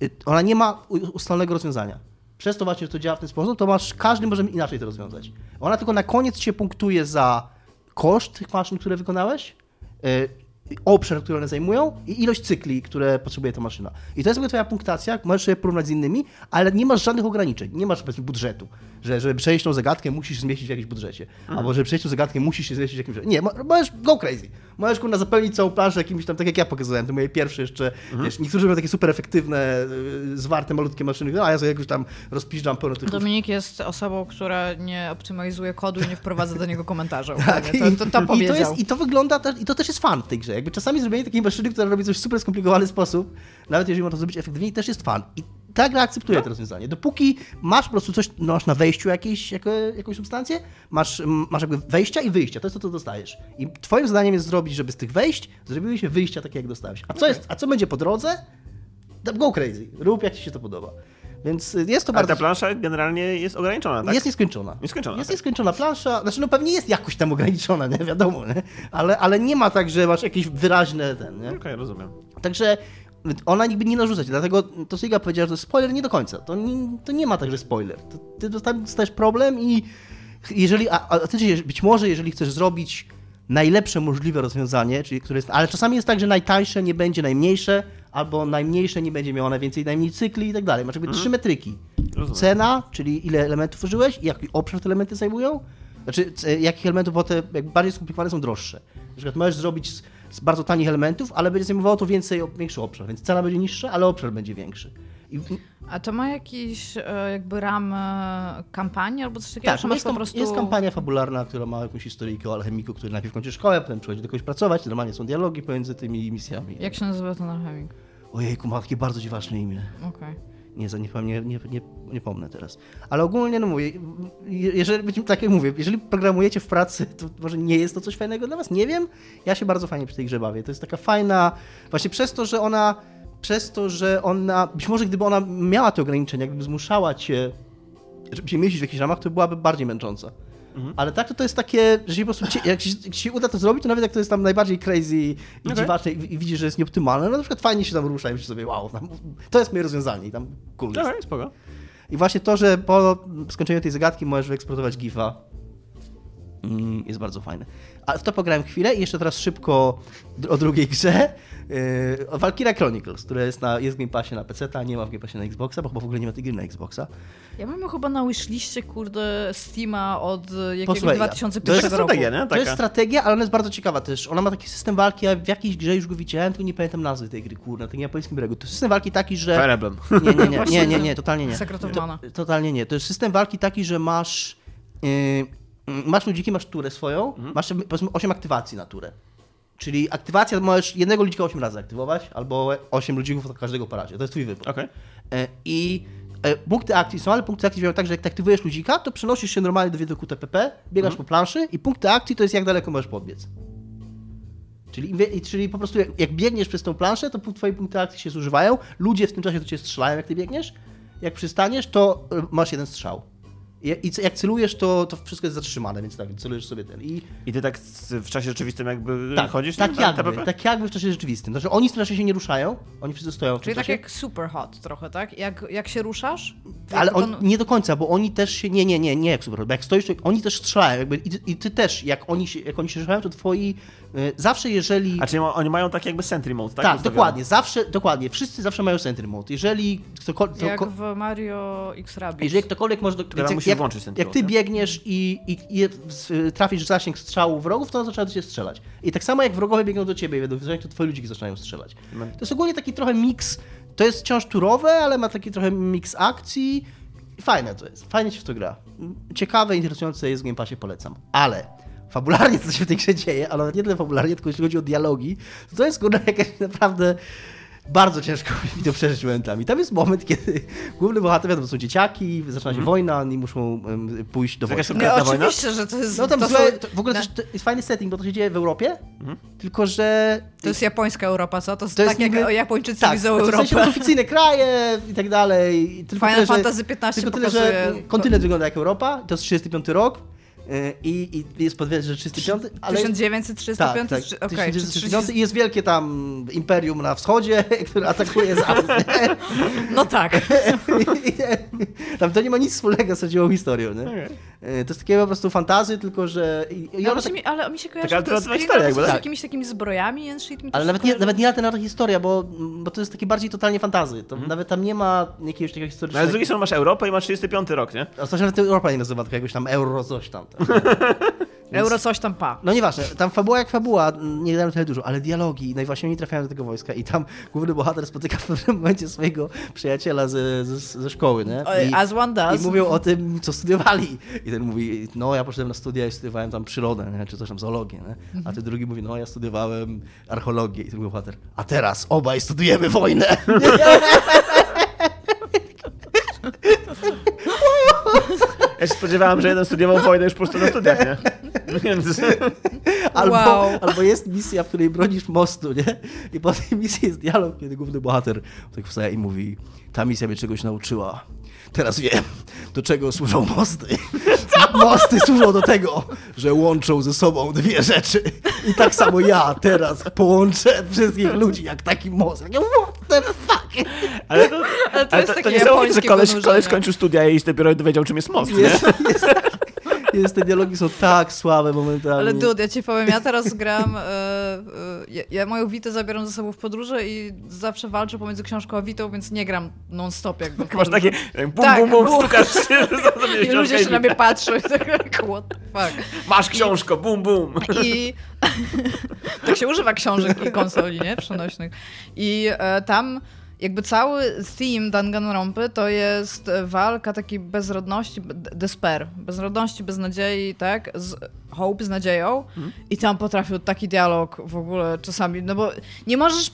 yy, ona nie ma ustalonego rozwiązania. Przez to właśnie, że to działa w ten sposób, to masz, każdy może inaczej to rozwiązać. Ona tylko na koniec się punktuje za koszt tych maszyn, które wykonałeś, yy, obszar, który one zajmują i ilość cykli, które potrzebuje ta maszyna. I to jest ogóle twoja punktacja, możesz sobie porównać z innymi, ale nie masz żadnych ograniczeń, nie masz powiedzmy budżetu, że żeby przejść tą zagadkę musisz zmieścić w jakimś budżecie, mhm. albo żeby przejść tą zagadkę musisz się zmieścić w jakimś... Nie, możesz go crazy. Możesz kurna zapełnić całą planszę jakimś tam, tak jak ja pokazałem, to moje pierwsze jeszcze, mhm. wiesz, niektórzy mają takie super efektywne, y, zwarte, malutkie maszyny, no a ja sobie jakoś tam rozpiszczam pełno tych... Dominik jest osobą, która nie optymalizuje kodu i nie wprowadza do niego komentarzy. tak, to, to, to. I to, jest, I to wygląda, i to też jest fan w tej grze. Jakby czasami zrobienie takiej maszyny, która robi coś w super skomplikowany sposób, nawet jeżeli można to zrobić efektywniej, też jest fan. I ta gra akceptuje no. to rozwiązanie. Dopóki masz po prostu coś, no masz na wejściu jakieś, jako, jakąś substancję, masz, masz jakby wejścia i wyjścia, to jest to, co dostajesz. I twoim zadaniem jest zrobić, żeby z tych wejść zrobiły się wyjścia takie, jak dostałeś. A co, jest, a co będzie po drodze? Go crazy. Rób, jak ci się to podoba. Więc jest to Ale bardzo... ta plansza generalnie jest ograniczona, tak? Jest nieskończona. Nieskończona. Jest tak. nieskończona plansza. Znaczy, no pewnie jest jakoś tam ograniczona, nie? Wiadomo, nie? Ale, ale nie ma tak, że masz jakieś wyraźne ten, nie? Okej, okay, rozumiem. Także ona niby nie narzuca cię, dlatego to Siga powiedziała, że to jest spoiler nie do końca. To nie, to nie ma tak, że spoiler. To, ty dostajesz problem i jeżeli, a, a ty być może jeżeli chcesz zrobić najlepsze możliwe rozwiązanie, czyli które jest, ale czasami jest tak, że najtańsze nie będzie najmniejsze, albo najmniejsze nie będzie miało najwięcej najmniej cykli i tak dalej. Masz jakby mhm. trzy metryki. Rozumiem. Cena, czyli ile elementów użyłeś, jaki obszar te elementy zajmują, znaczy jakich elementów, bo te bardziej skomplikowane są droższe. Na przykład możesz zrobić z, z bardzo tanich elementów, ale będzie zajmowało to więcej, większy obszar, więc cena będzie niższa, ale obszar będzie większy. I... A to ma jakiś e, jakby ram kampanii albo coś takiego? Tak, jest, po prostu... jest kampania fabularna, która ma jakąś historyjkę o alchemiku, który najpierw kończy szkołę, potem przychodzi do kogoś pracować, normalnie są dialogi pomiędzy tymi misjami. Jak się nazywa ten alchemik? Ojejku, ma takie bardzo dziwaczne imię. Okej. Okay. Nie, nie, nie, nie, nie pomnę teraz. Ale ogólnie, no mówię, jeżeli, tak jak mówię, jeżeli programujecie w pracy, to może nie jest to coś fajnego dla was, nie wiem. Ja się bardzo fajnie przy tej grze bawię. To jest taka fajna, właśnie przez to, że ona przez to, że ona, być może gdyby ona miała te ograniczenia, gdyby zmuszała cię, żeby się mieścić w jakichś ramach, to byłaby bardziej męcząca. Mhm. Ale tak to, to jest takie, że się po prostu, jak się, jak się uda to zrobić, to nawet jak to jest tam najbardziej crazy i okay. dziwaczne i, i widzisz, że jest nieoptymalne, no na przykład fajnie się tam rusza i myślisz sobie, wow, tam, to jest moje rozwiązanie i tam cool jest. Okay, spoko. I właśnie to, że po skończeniu tej zagadki możesz wyeksportować GIFa, mm, jest bardzo fajne. A w to pograłem chwilę i jeszcze teraz szybko o drugiej grze. Yy, Valkyria Chronicles, która jest, na, jest w Game Passie na PC, a nie ma w Game Passie na Xboxa, bo chyba w ogóle nie ma tej gry na Xboxa. Ja mam chyba na wishliście, kurde, Steama od jakiegoś Posłuchaj, 2001 to jest roku. Nie? Taka. To jest strategia, ale ona jest bardzo ciekawa też. Ona ma taki system walki, ja w jakiejś grze już go widziałem, tylko nie pamiętam nazwy tej gry, kurde, na tym japońskim bregu. To jest system walki taki, że... Fire Emblem. Nie, nie, nie, nie, nie, nie, totalnie nie. To, totalnie nie. To jest system walki taki, że masz... Yy, masz ludziki, masz turę swoją, mhm. masz powiedzmy 8 aktywacji na turę. Czyli aktywacja możesz jednego ludzika 8 razy aktywować, albo 8 ludzików od każdego po razie. To jest twój wybór. Okay. E, I e, punkty akcji są, ale punkty akcji działają tak, że jak aktywujesz ludzika, to przenosisz się normalnie do widoku TPP, biegasz mhm. po planszy i punkty akcji to jest jak daleko możesz podbiec. Czyli, czyli po prostu jak, jak, biegniesz przez tą planszę, to twoje punkty akcji się zużywają, ludzie w tym czasie do ciebie strzelają, jak ty biegniesz. Jak przystaniesz, to e, masz jeden strzał. I jak celujesz, to, to wszystko jest zatrzymane, więc tak, celujesz sobie ten. I, I ty tak w czasie rzeczywistym jakby tak, chodzisz? Tak, tak jakby, tak jakby w czasie rzeczywistym. Znaczy oni w tym czasie się nie ruszają, oni wszyscy stoją w Czyli tak jak super hot trochę, tak? Jak, jak się ruszasz? Ale on, nie do końca, bo oni też się, nie, nie, nie, nie jak super hot, bo jak stoisz, to oni też strzelają jakby, i, i ty też, jak oni się, jak oni się strzelają, to twoi, y, zawsze jeżeli... A czyli oni mają tak jakby sentry mode, tak? Tak, dokładnie, zawsze, dokładnie, wszyscy zawsze mają sentry mode. Jeżeli ktokolwiek... Jak w Mario X Rabbids. Jeżeli ktokolwiek może... Do, jak, włączyć jak ty biegniesz i, i, i trafisz w zasięg strzału wrogów, to zaczyna do ciebie strzelać. I tak samo jak wrogowie biegną do ciebie i będą to twoi ludzie zaczynają strzelać. To jest ogólnie taki trochę miks, to jest wciąż turowe, ale ma taki trochę miks akcji. Fajne to jest, fajnie się w to gra. Ciekawe, interesujące jest w Game Passie, polecam. Ale fabularnie co się w tej grze dzieje, ale nie tyle fabularnie, tylko jeśli chodzi o dialogi, to, to jest kurde jakaś naprawdę bardzo ciężko mi to przeżyć momentami. Tam jest moment, kiedy główny bohater, wiadomo, są dzieciaki, zaczyna się mm. wojna, oni muszą um, pójść do wojny. Nie, oczywiście, że to jest... No tam to złe, to w ogóle to jest fajny setting, bo to się dzieje w Europie, mm. tylko że... To jest japońska Europa, co? To jest, to tak jest jak niby... Japończycy tak, widzą Europę. W sensie oficyjne kraje i tak dalej. Tylko Final tyle, Fantasy 15 Tylko tyle, że kontynent wygląda jak Europa, to jest 35 rok, I, i jest podwiedzony, że 305, ale... 1935? Tak, tak, okay, 1935 i jest wielkie tam imperium na wschodzie, które atakuje Zachodzie. No tak. tam to nie ma nic wspólnego z prawdziwą historią, nie? Okay. E, to jest takie po prostu fantazy, tylko że... I no, tak... mi, ale mi się kojarzy taka to z, historia, jakby, z tak. jakimiś takimi zbrojami shit. ale nawet nie, nawet nie alternatywna historia, bo, bo to jest takie bardziej totalnie fantazy. To mm. Nawet tam nie ma jakiegoś takiego historycznego... No, ale z drugiej strony masz Europę i masz 35 rok, nie? A to się nawet Europa nie nazywa, tylko jakoś tam euro coś tam. Więc... Euro coś tam pa. No nieważne, tam fabuła jak fabuła, nie dają tyle dużo, ale dialogi, najważniejsze oni trafiają do tego wojska i tam główny bohater spotyka w pewnym momencie swojego przyjaciela ze, ze, ze szkoły, nie? I, As one does. I mówią o tym, co studiowali. I ten mówi, no ja poszedłem na studia i studiowałem tam przyrodę, nie? czy coś tam zoologię, nie? A ten drugi mówi, no ja studiowałem archeologię. I ten mówi bohater, a teraz obaj studujemy wojnę. Ja się spodziewałem, że jeden studiował wojnę już po prostu na studiach, nie? Więc... Albo, wow. albo jest misja, w której bronisz mostu, nie? I po tej misji jest dialog, kiedy główny bohater tak wstaje i mówi ta misja mnie czegoś nauczyła. Teraz wiem, do czego służą mosty. Mosty służą do tego, że łączą ze sobą dwie rzeczy. I tak samo ja teraz połączę wszystkich ludzi jak taki most. What the fuck? Ale to, ale to, ale to, to nie są, że koleś, koleś skończył studia i dopiero dowiedział, czym jest most, jest, nie? Jest, jest, te dialogi są tak słabe momentami. Ale dude, ja ci powiem, ja teraz gram, e, e, ja, ja, moją Witę zabieram ze sobą w podróże i zawsze walczę pomiędzy książką a Witą, więc nie gram non-stop jakby. Masz takie bum, tak, bum, bum, bum, stukasz się. I ludzie się na mnie patrzą i tak, what the fuck. Masz książkę, bum, bum. I tak się używa książek i konsoli, nie? Przenośnych. I e, tam jakby cały theme Danganronpy to jest walka takiej bezrodności, despair, bezrodności, beznadziei, tak, z hope, z nadzieją i tam potrafił taki dialog w ogóle czasami, no bo nie możesz,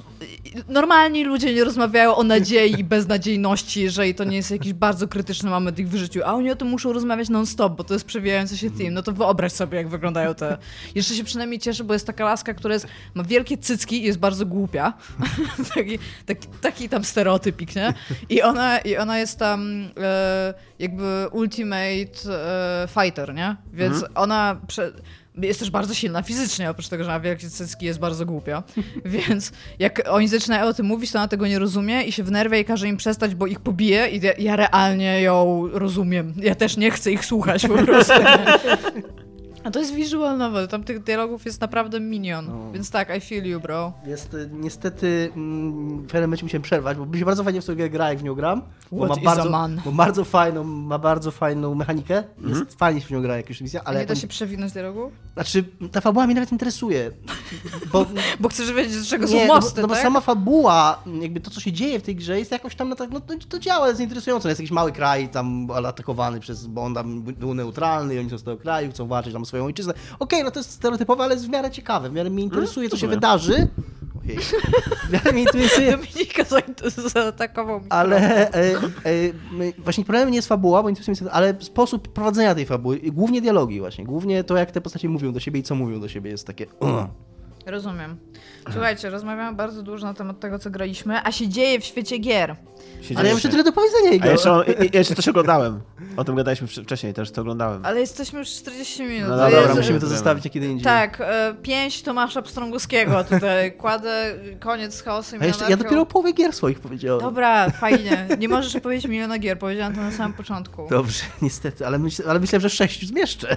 normalni ludzie nie rozmawiają o nadziei i beznadziejności, jeżeli to nie jest jakiś bardzo krytyczny moment ich w życiu, a oni o tym muszą rozmawiać non-stop, bo to jest przewijający się theme, no to wyobraź sobie, jak wyglądają te... Jeszcze się przynajmniej cieszę, bo jest taka laska, która jest, ma wielkie cycki i jest bardzo głupia. taki, taki, taki tam stereotypik, nie? I ona, i ona jest tam e, jakby ultimate e, fighter, nie? Więc mhm. ona prze, jest też bardzo silna fizycznie, oprócz tego, że ma wielkie cycki, jest bardzo głupia. Więc jak oni zaczynają o tym mówić, to ona tego nie rozumie i się wnerwia i każe im przestać, bo ich pobije i ja, ja realnie ją rozumiem. Ja też nie chcę ich słuchać po prostu. A to jest visual novel, tam tych dialogów jest naprawdę minion, no. więc tak, I feel you, bro. Jest y, niestety, w pewnym momencie musiałem przerwać, bo mi się bardzo fajnie w sobie gra, jak w nią gram. Bo ma, bardzo, bo bardzo fajną, ma bardzo fajną mechanikę, jest mm -hmm. fajnie się w nią gra, jak już misja, ale... nie da się przewinąć dialogu? Znaczy, ta fabuła mnie nawet interesuje. Bo, bo chcesz wiedzieć, z czego nie, są mosty, no, bo, no tak? bo sama fabuła, jakby to, co się dzieje w tej grze jest jakoś tam, no, no to, to działa, jest interesujące. Jest jakiś mały kraj tam atakowany przez, bo on tam był neutralny i oni są z tego kraju, chcą walczyć tam swoją ojczyznę. Okej, okay, no to jest stereotypowe, ale jest w miarę ciekawe. W miarę mnie interesuje, co się wydarzy. Ojej. W miarę mnie interesuje. Dominika zaatakował mi. Ale e, e, właśnie problemem nie jest fabuła, bo interesuje mnie, ale sposób prowadzenia tej fabuły. Głównie dialogi właśnie. Głównie to, jak te postacie mówią do siebie i co mówią do siebie jest takie... Uh. Rozumiem. Słuchajcie, rozmawiamy bardzo dużo na temat tego, co graliśmy, a się dzieje w świecie gier. Ale ja muszę tyle do powiedzenia jego. A jeszcze, jeszcze coś oglądałem. O tym gadaliśmy wcześniej, też to oglądałem. Ale jesteśmy już 40 minut. No dobra, jest... musimy to zostawić jak kiedy indziej. Tak, e, pięć Tomasza Pstrągowskiego tutaj kładę, koniec z chaosem. Ja, jeszcze, ja dopiero o połowie gier swoich powiedziałem. Dobra, fajnie. Nie możesz powiedzieć miliona gier, powiedziałem to na samym początku. Dobrze, niestety, ale, myśl, ale myślę, że sześć zmieszczę.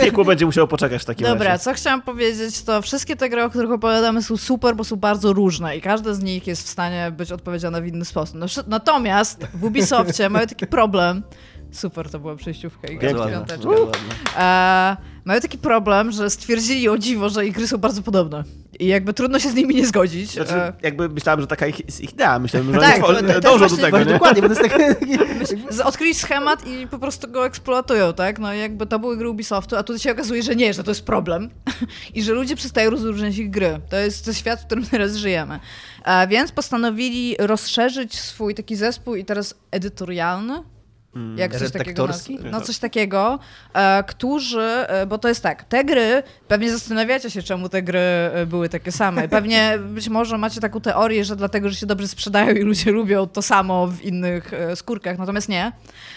Piekło będzie musiało poczekać w takim Dobra, razie. co chciałam powiedzieć, to wszystkie te gry, o których opowiadamy są super, bo są bardzo różne i każda z nich jest w stanie być odpowiedziana w inny sposób. No, natomiast w Ubisoftie mają taki problem, Super, to była przejściówka i piąteczka. E, mają taki problem, że stwierdzili o dziwo, że ich gry są bardzo podobne. I jakby trudno się z nimi nie zgodzić. Znaczy, e... jakby myślałem, że taka ich, jest ich idea. Myślałem, że tak, oni to, dążą do tego, nie? Dokładnie, bo to jest taki... Odkryli schemat i po prostu go eksploatują, tak? No jakby to były gry Ubisoftu, a tutaj się okazuje, że nie, że to jest problem. I że ludzie przestają rozróżniać ich gry. To jest, to świat, w którym teraz żyjemy. A więc postanowili rozszerzyć swój taki zespół i teraz edytorialny. Jak coś takiego, no coś takiego, e, którzy, e, bo to jest tak, te gry, pewnie zastanawiacie się, czemu te gry e, były takie same. Pewnie być może macie taką teorię, że dlatego, że się dobrze sprzedają i ludzie lubią to samo w innych e, skórkach, natomiast nie.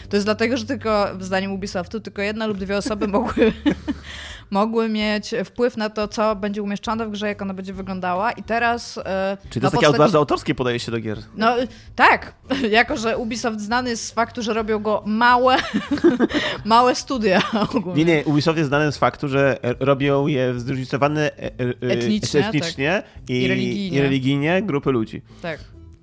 To jest dlatego, że tylko, zdaniem Ubisoftu, tylko jedna lub dwie osoby mogły mogły mieć wpływ na to, co będzie umieszczone w grze, jak ona będzie wyglądała i teraz... E, Czyli to jest takie bardzo autorskie podejście do gier. No tak, jako że Ubisoft znany jest z faktu, że robią go małe, małe studia ogólnie. Nie, nie, Ubisoft jest znany z faktu, że robią je zróżnicowane e, e, etnicznie, etnicznie tak. i, i, religijnie. i religijnie grupy ludzi. Tak.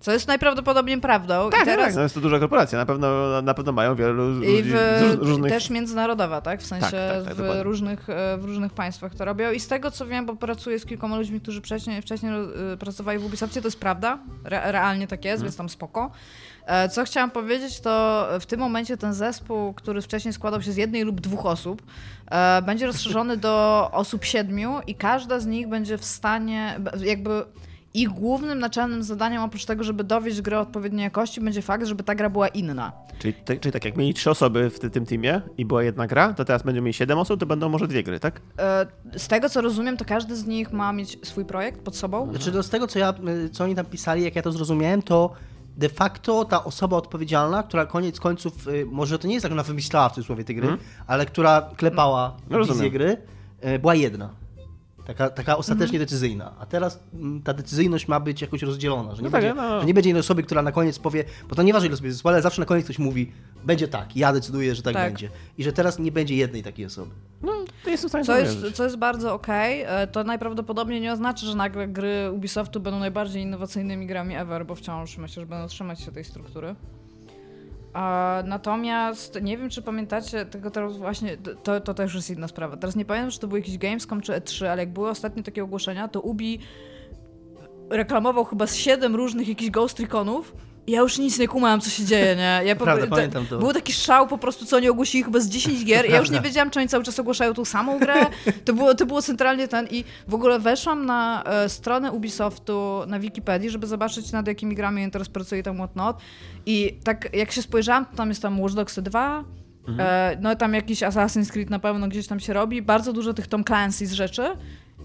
Co jest najprawdopodobniej prawdą. Tak, I teraz... tak, no jest to duża korporacja, na pewno, na pewno mają wielu ludzi, w, różnych... też międzynarodowa, tak? W sensie tak, tak, tak, w, różnych, e, w różnych państwach to robią. I z tego, co wiem, bo pracuję z kilkoma ludźmi, którzy wcześniej, wcześniej pracowali w Ubisoftie, to jest prawda. Re, realnie tak jest, hmm. więc tam spoko. E, co chciałam powiedzieć, to w tym momencie ten zespół, który wcześniej składał się z jednej lub dwóch osób, będzie rozszerzony do osób siedmiu i każda z nich będzie w stanie, jakby ich głównym naczelnym zadaniem, oprócz tego, żeby dowieść grę odpowiedniej jakości, będzie fakt, żeby ta gra była inna. Czyli, te, czyli tak, jak mieli trzy osoby w tym teamie i była jedna gra, to teraz będziemy mieli siedem osób, to będą może dwie gry, tak? E, z tego, co rozumiem, to każdy z nich ma mieć swój projekt pod sobą. Znaczy, to z tego, co, ja, co oni tam pisali, jak ja to zrozumiałem, to de facto ta osoba odpowiedzialna, która koniec końców, y, może to nie jest tak, ona wymyślała w cudzysłowie te gry, hmm? ale która klepała no, wizję gry, y, była jedna. Taka, taka ostatecznie mhm. decyzyjna. A teraz mm, ta decyzyjność ma być jakoś rozdzielona, że nie, no będzie, tak, no. że nie będzie jednej osoby, która na koniec powie, bo to nieważne ile sobie zespołu, ale zawsze na koniec ktoś mówi, będzie tak, ja decyduję, że tak, tak, będzie. I że teraz nie będzie jednej takiej osoby. No, to jest co, jest, co jest bardzo okej, okay. to najprawdopodobniej nie oznacza, że nagle gry Ubisoftu będą najbardziej innowacyjnymi grami ever, bo wciąż myślę, że będą trzymać się tej struktury. Natomiast nie wiem, czy pamiętacie tego teraz właśnie, to, to też jest inna sprawa. Teraz nie pamiętam, czy to był jakiś Gamescom czy E3, ale jak były ostatnie takie ogłoszenia, to Ubi reklamował chyba z siedem różnych jakichś Ghost Reconów ja już nic nie kumałam, co się dzieje, nie? Ja Prawda, pamiętam to. Był taki szał po prostu, co oni ogłosili chyba z 10 gier. Ja już nie wiedziałam, czy oni cały czas ogłaszają tą samą grę. To było, to było centralnie ten i w ogóle weszłam na e, stronę Ubisoftu na Wikipedii, żeby zobaczyć nad jakimi grami oni teraz pracuje tam whatnot. I tak jak się spojrzałam, to tam jest tam Watch Dogs 2, mhm. e, no tam jakiś Assassin's Creed na pewno gdzieś tam się robi, bardzo dużo tych Tom Clancy's rzeczy.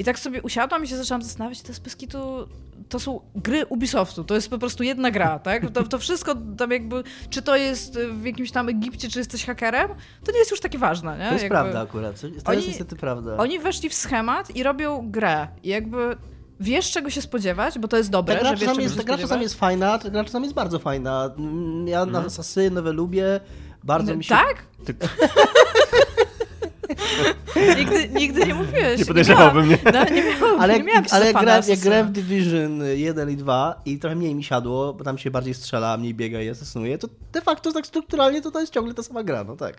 I tak sobie usiadłam i się zaczęłam zastanawiać, to jest to, to są gry Ubisoftu, to jest po prostu jedna gra, tak? To, to wszystko tam jakby, czy to jest w jakimś tam Egipcie, czy jesteś hakerem, to nie jest już takie ważne, nie? To jest jakby, prawda akurat, to jest oni, niestety prawda. Oni weszli w schemat i robią grę i jakby wiesz czego się spodziewać, bo to jest dobre, ta gra że wiesz jest, Ta gra czasami jest fajna, ta gra czasami jest bardzo fajna. Ja na mhm. nowe lubię, bardzo mi się... Tak? Nigdy, nigdy nie mówiłeś. Nie podejrzewałbym mnie. No, nie miałam, ale nie ale jak, gra, jak grałem w Division 1 i 2 i trochę mniej mi siadło, bo tam się bardziej strzela, mniej biega i asesynuje, to de facto tak strukturalnie to, to jest ciągle ta sama gra, no tak.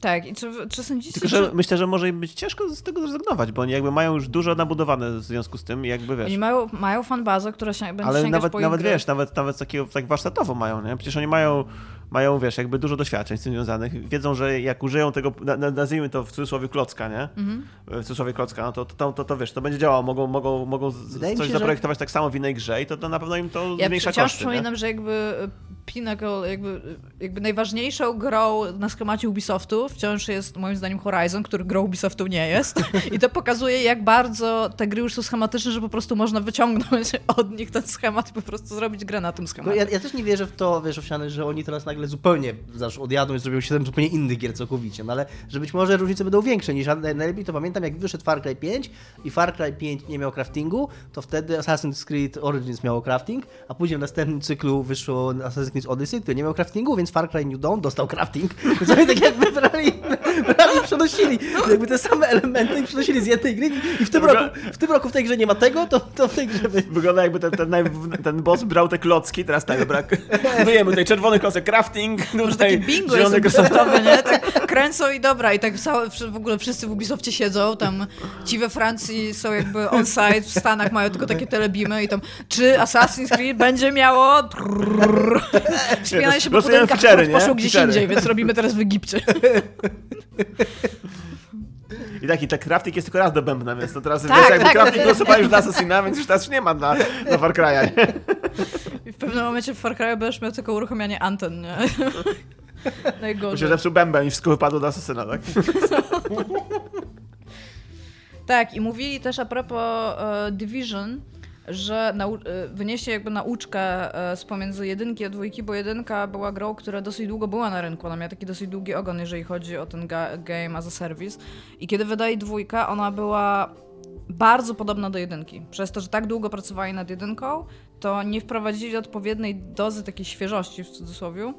Tak, i czy, czy sądzicie, Tylko, że, że myślę, że może im być ciężko z tego zrezygnować, bo oni jakby mają już dużo nabudowane w związku z tym, jakby wiesz. Oni mają, mają fanbazę, która się będzie Ale nawet, nawet wiesz, nawet, nawet takiego tak warsztatowo mają, nie? Przecież oni mają mają, wiesz, jakby dużo doświadczeń z tym związanych, wiedzą, że jak użyją tego, na, nazwijmy to w cudzysłowie klocka, nie? Mhm. W cudzysłowie klocka, no to, to, to, to, wiesz, to będzie działało, mogą, mogą, mogą coś się, zaprojektować że... tak samo w innej grze i to, to na pewno im to ja zmniejsza koszty. Ja przypominam, że jakby pinnacle, jakby, jakby najważniejszą grą na schemacie Ubisoftu wciąż jest moim zdaniem Horizon, który grą Ubisoftu nie jest. I to pokazuje, jak bardzo te gry już są schematyczne, że po prostu można wyciągnąć od nich ten schemat i po prostu zrobić grę na tym schemacie. Ja, ja też nie wierzę w to, wiesz, owsiany, że oni teraz nagle zupełnie znaczy, odjadą i zrobią siedem zupełnie innych gier całkowicie. No ale, że być może różnice będą większe niż najlepiej to pamiętam, jak wyszedł Far Cry 5 i Far Cry 5 nie miał craftingu, to wtedy Assassin's Creed Origins miało crafting, a później w następnym cyklu wyszło Assassin's Creed Odyssey, który nie miał craftingu, więc Far Cry New Dawn dostał crafting. Więc oni tak jakby brali, brali przenosili jakby te same elementy i przenosili z jednej gry i w tym, roku, w tym roku w tej grze nie ma tego, to, to w tej grze... By... Wygląda jakby ten, ten, ten boss brał te klocki, teraz tak, dobra, myjemy tutaj czerwony klocek crafting, Może takie bingo jest Ubisoftowe, nie? Tak kręcą i dobra, i tak w ogóle wszyscy w Ubisoftie siedzą, tam ci we Francji są jakby on-site, w Stanach mają tylko takie telebimy i tam, czy Assassin's Creed będzie miało wspinanie się po budynkach, poszło gdzieś indziej, więc robimy teraz w Egipcie. I taki tak crafting jest tylko raz do bębna, więc to teraz tak, wiesz, jakby tak, crafting głosowali już dla Assassina, więc już teraz nie ma na, na Far Cry'a. I w pewnym momencie w Far Cry'u będziesz miał tylko uruchamianie anten, nie? Najgorzej. Że zepsuł bęben i wszystko wypadło do Assassina, tak? tak, i mówili też a propos uh, Division, że e, wyniesie jakby nauczkę e, z pomiędzy jedynki a dwójki, bo jedynka była grą, która dosyć długo była na rynku. Ona miała taki dosyć długi ogon, jeżeli chodzi o ten ga- game as a service. I kiedy wydali dwójkę, ona była bardzo podobna do jedynki. Przez to, że tak długo pracowali nad jedynką, to nie wprowadzili odpowiedniej dozy takiej świeżości w cudzysłowie,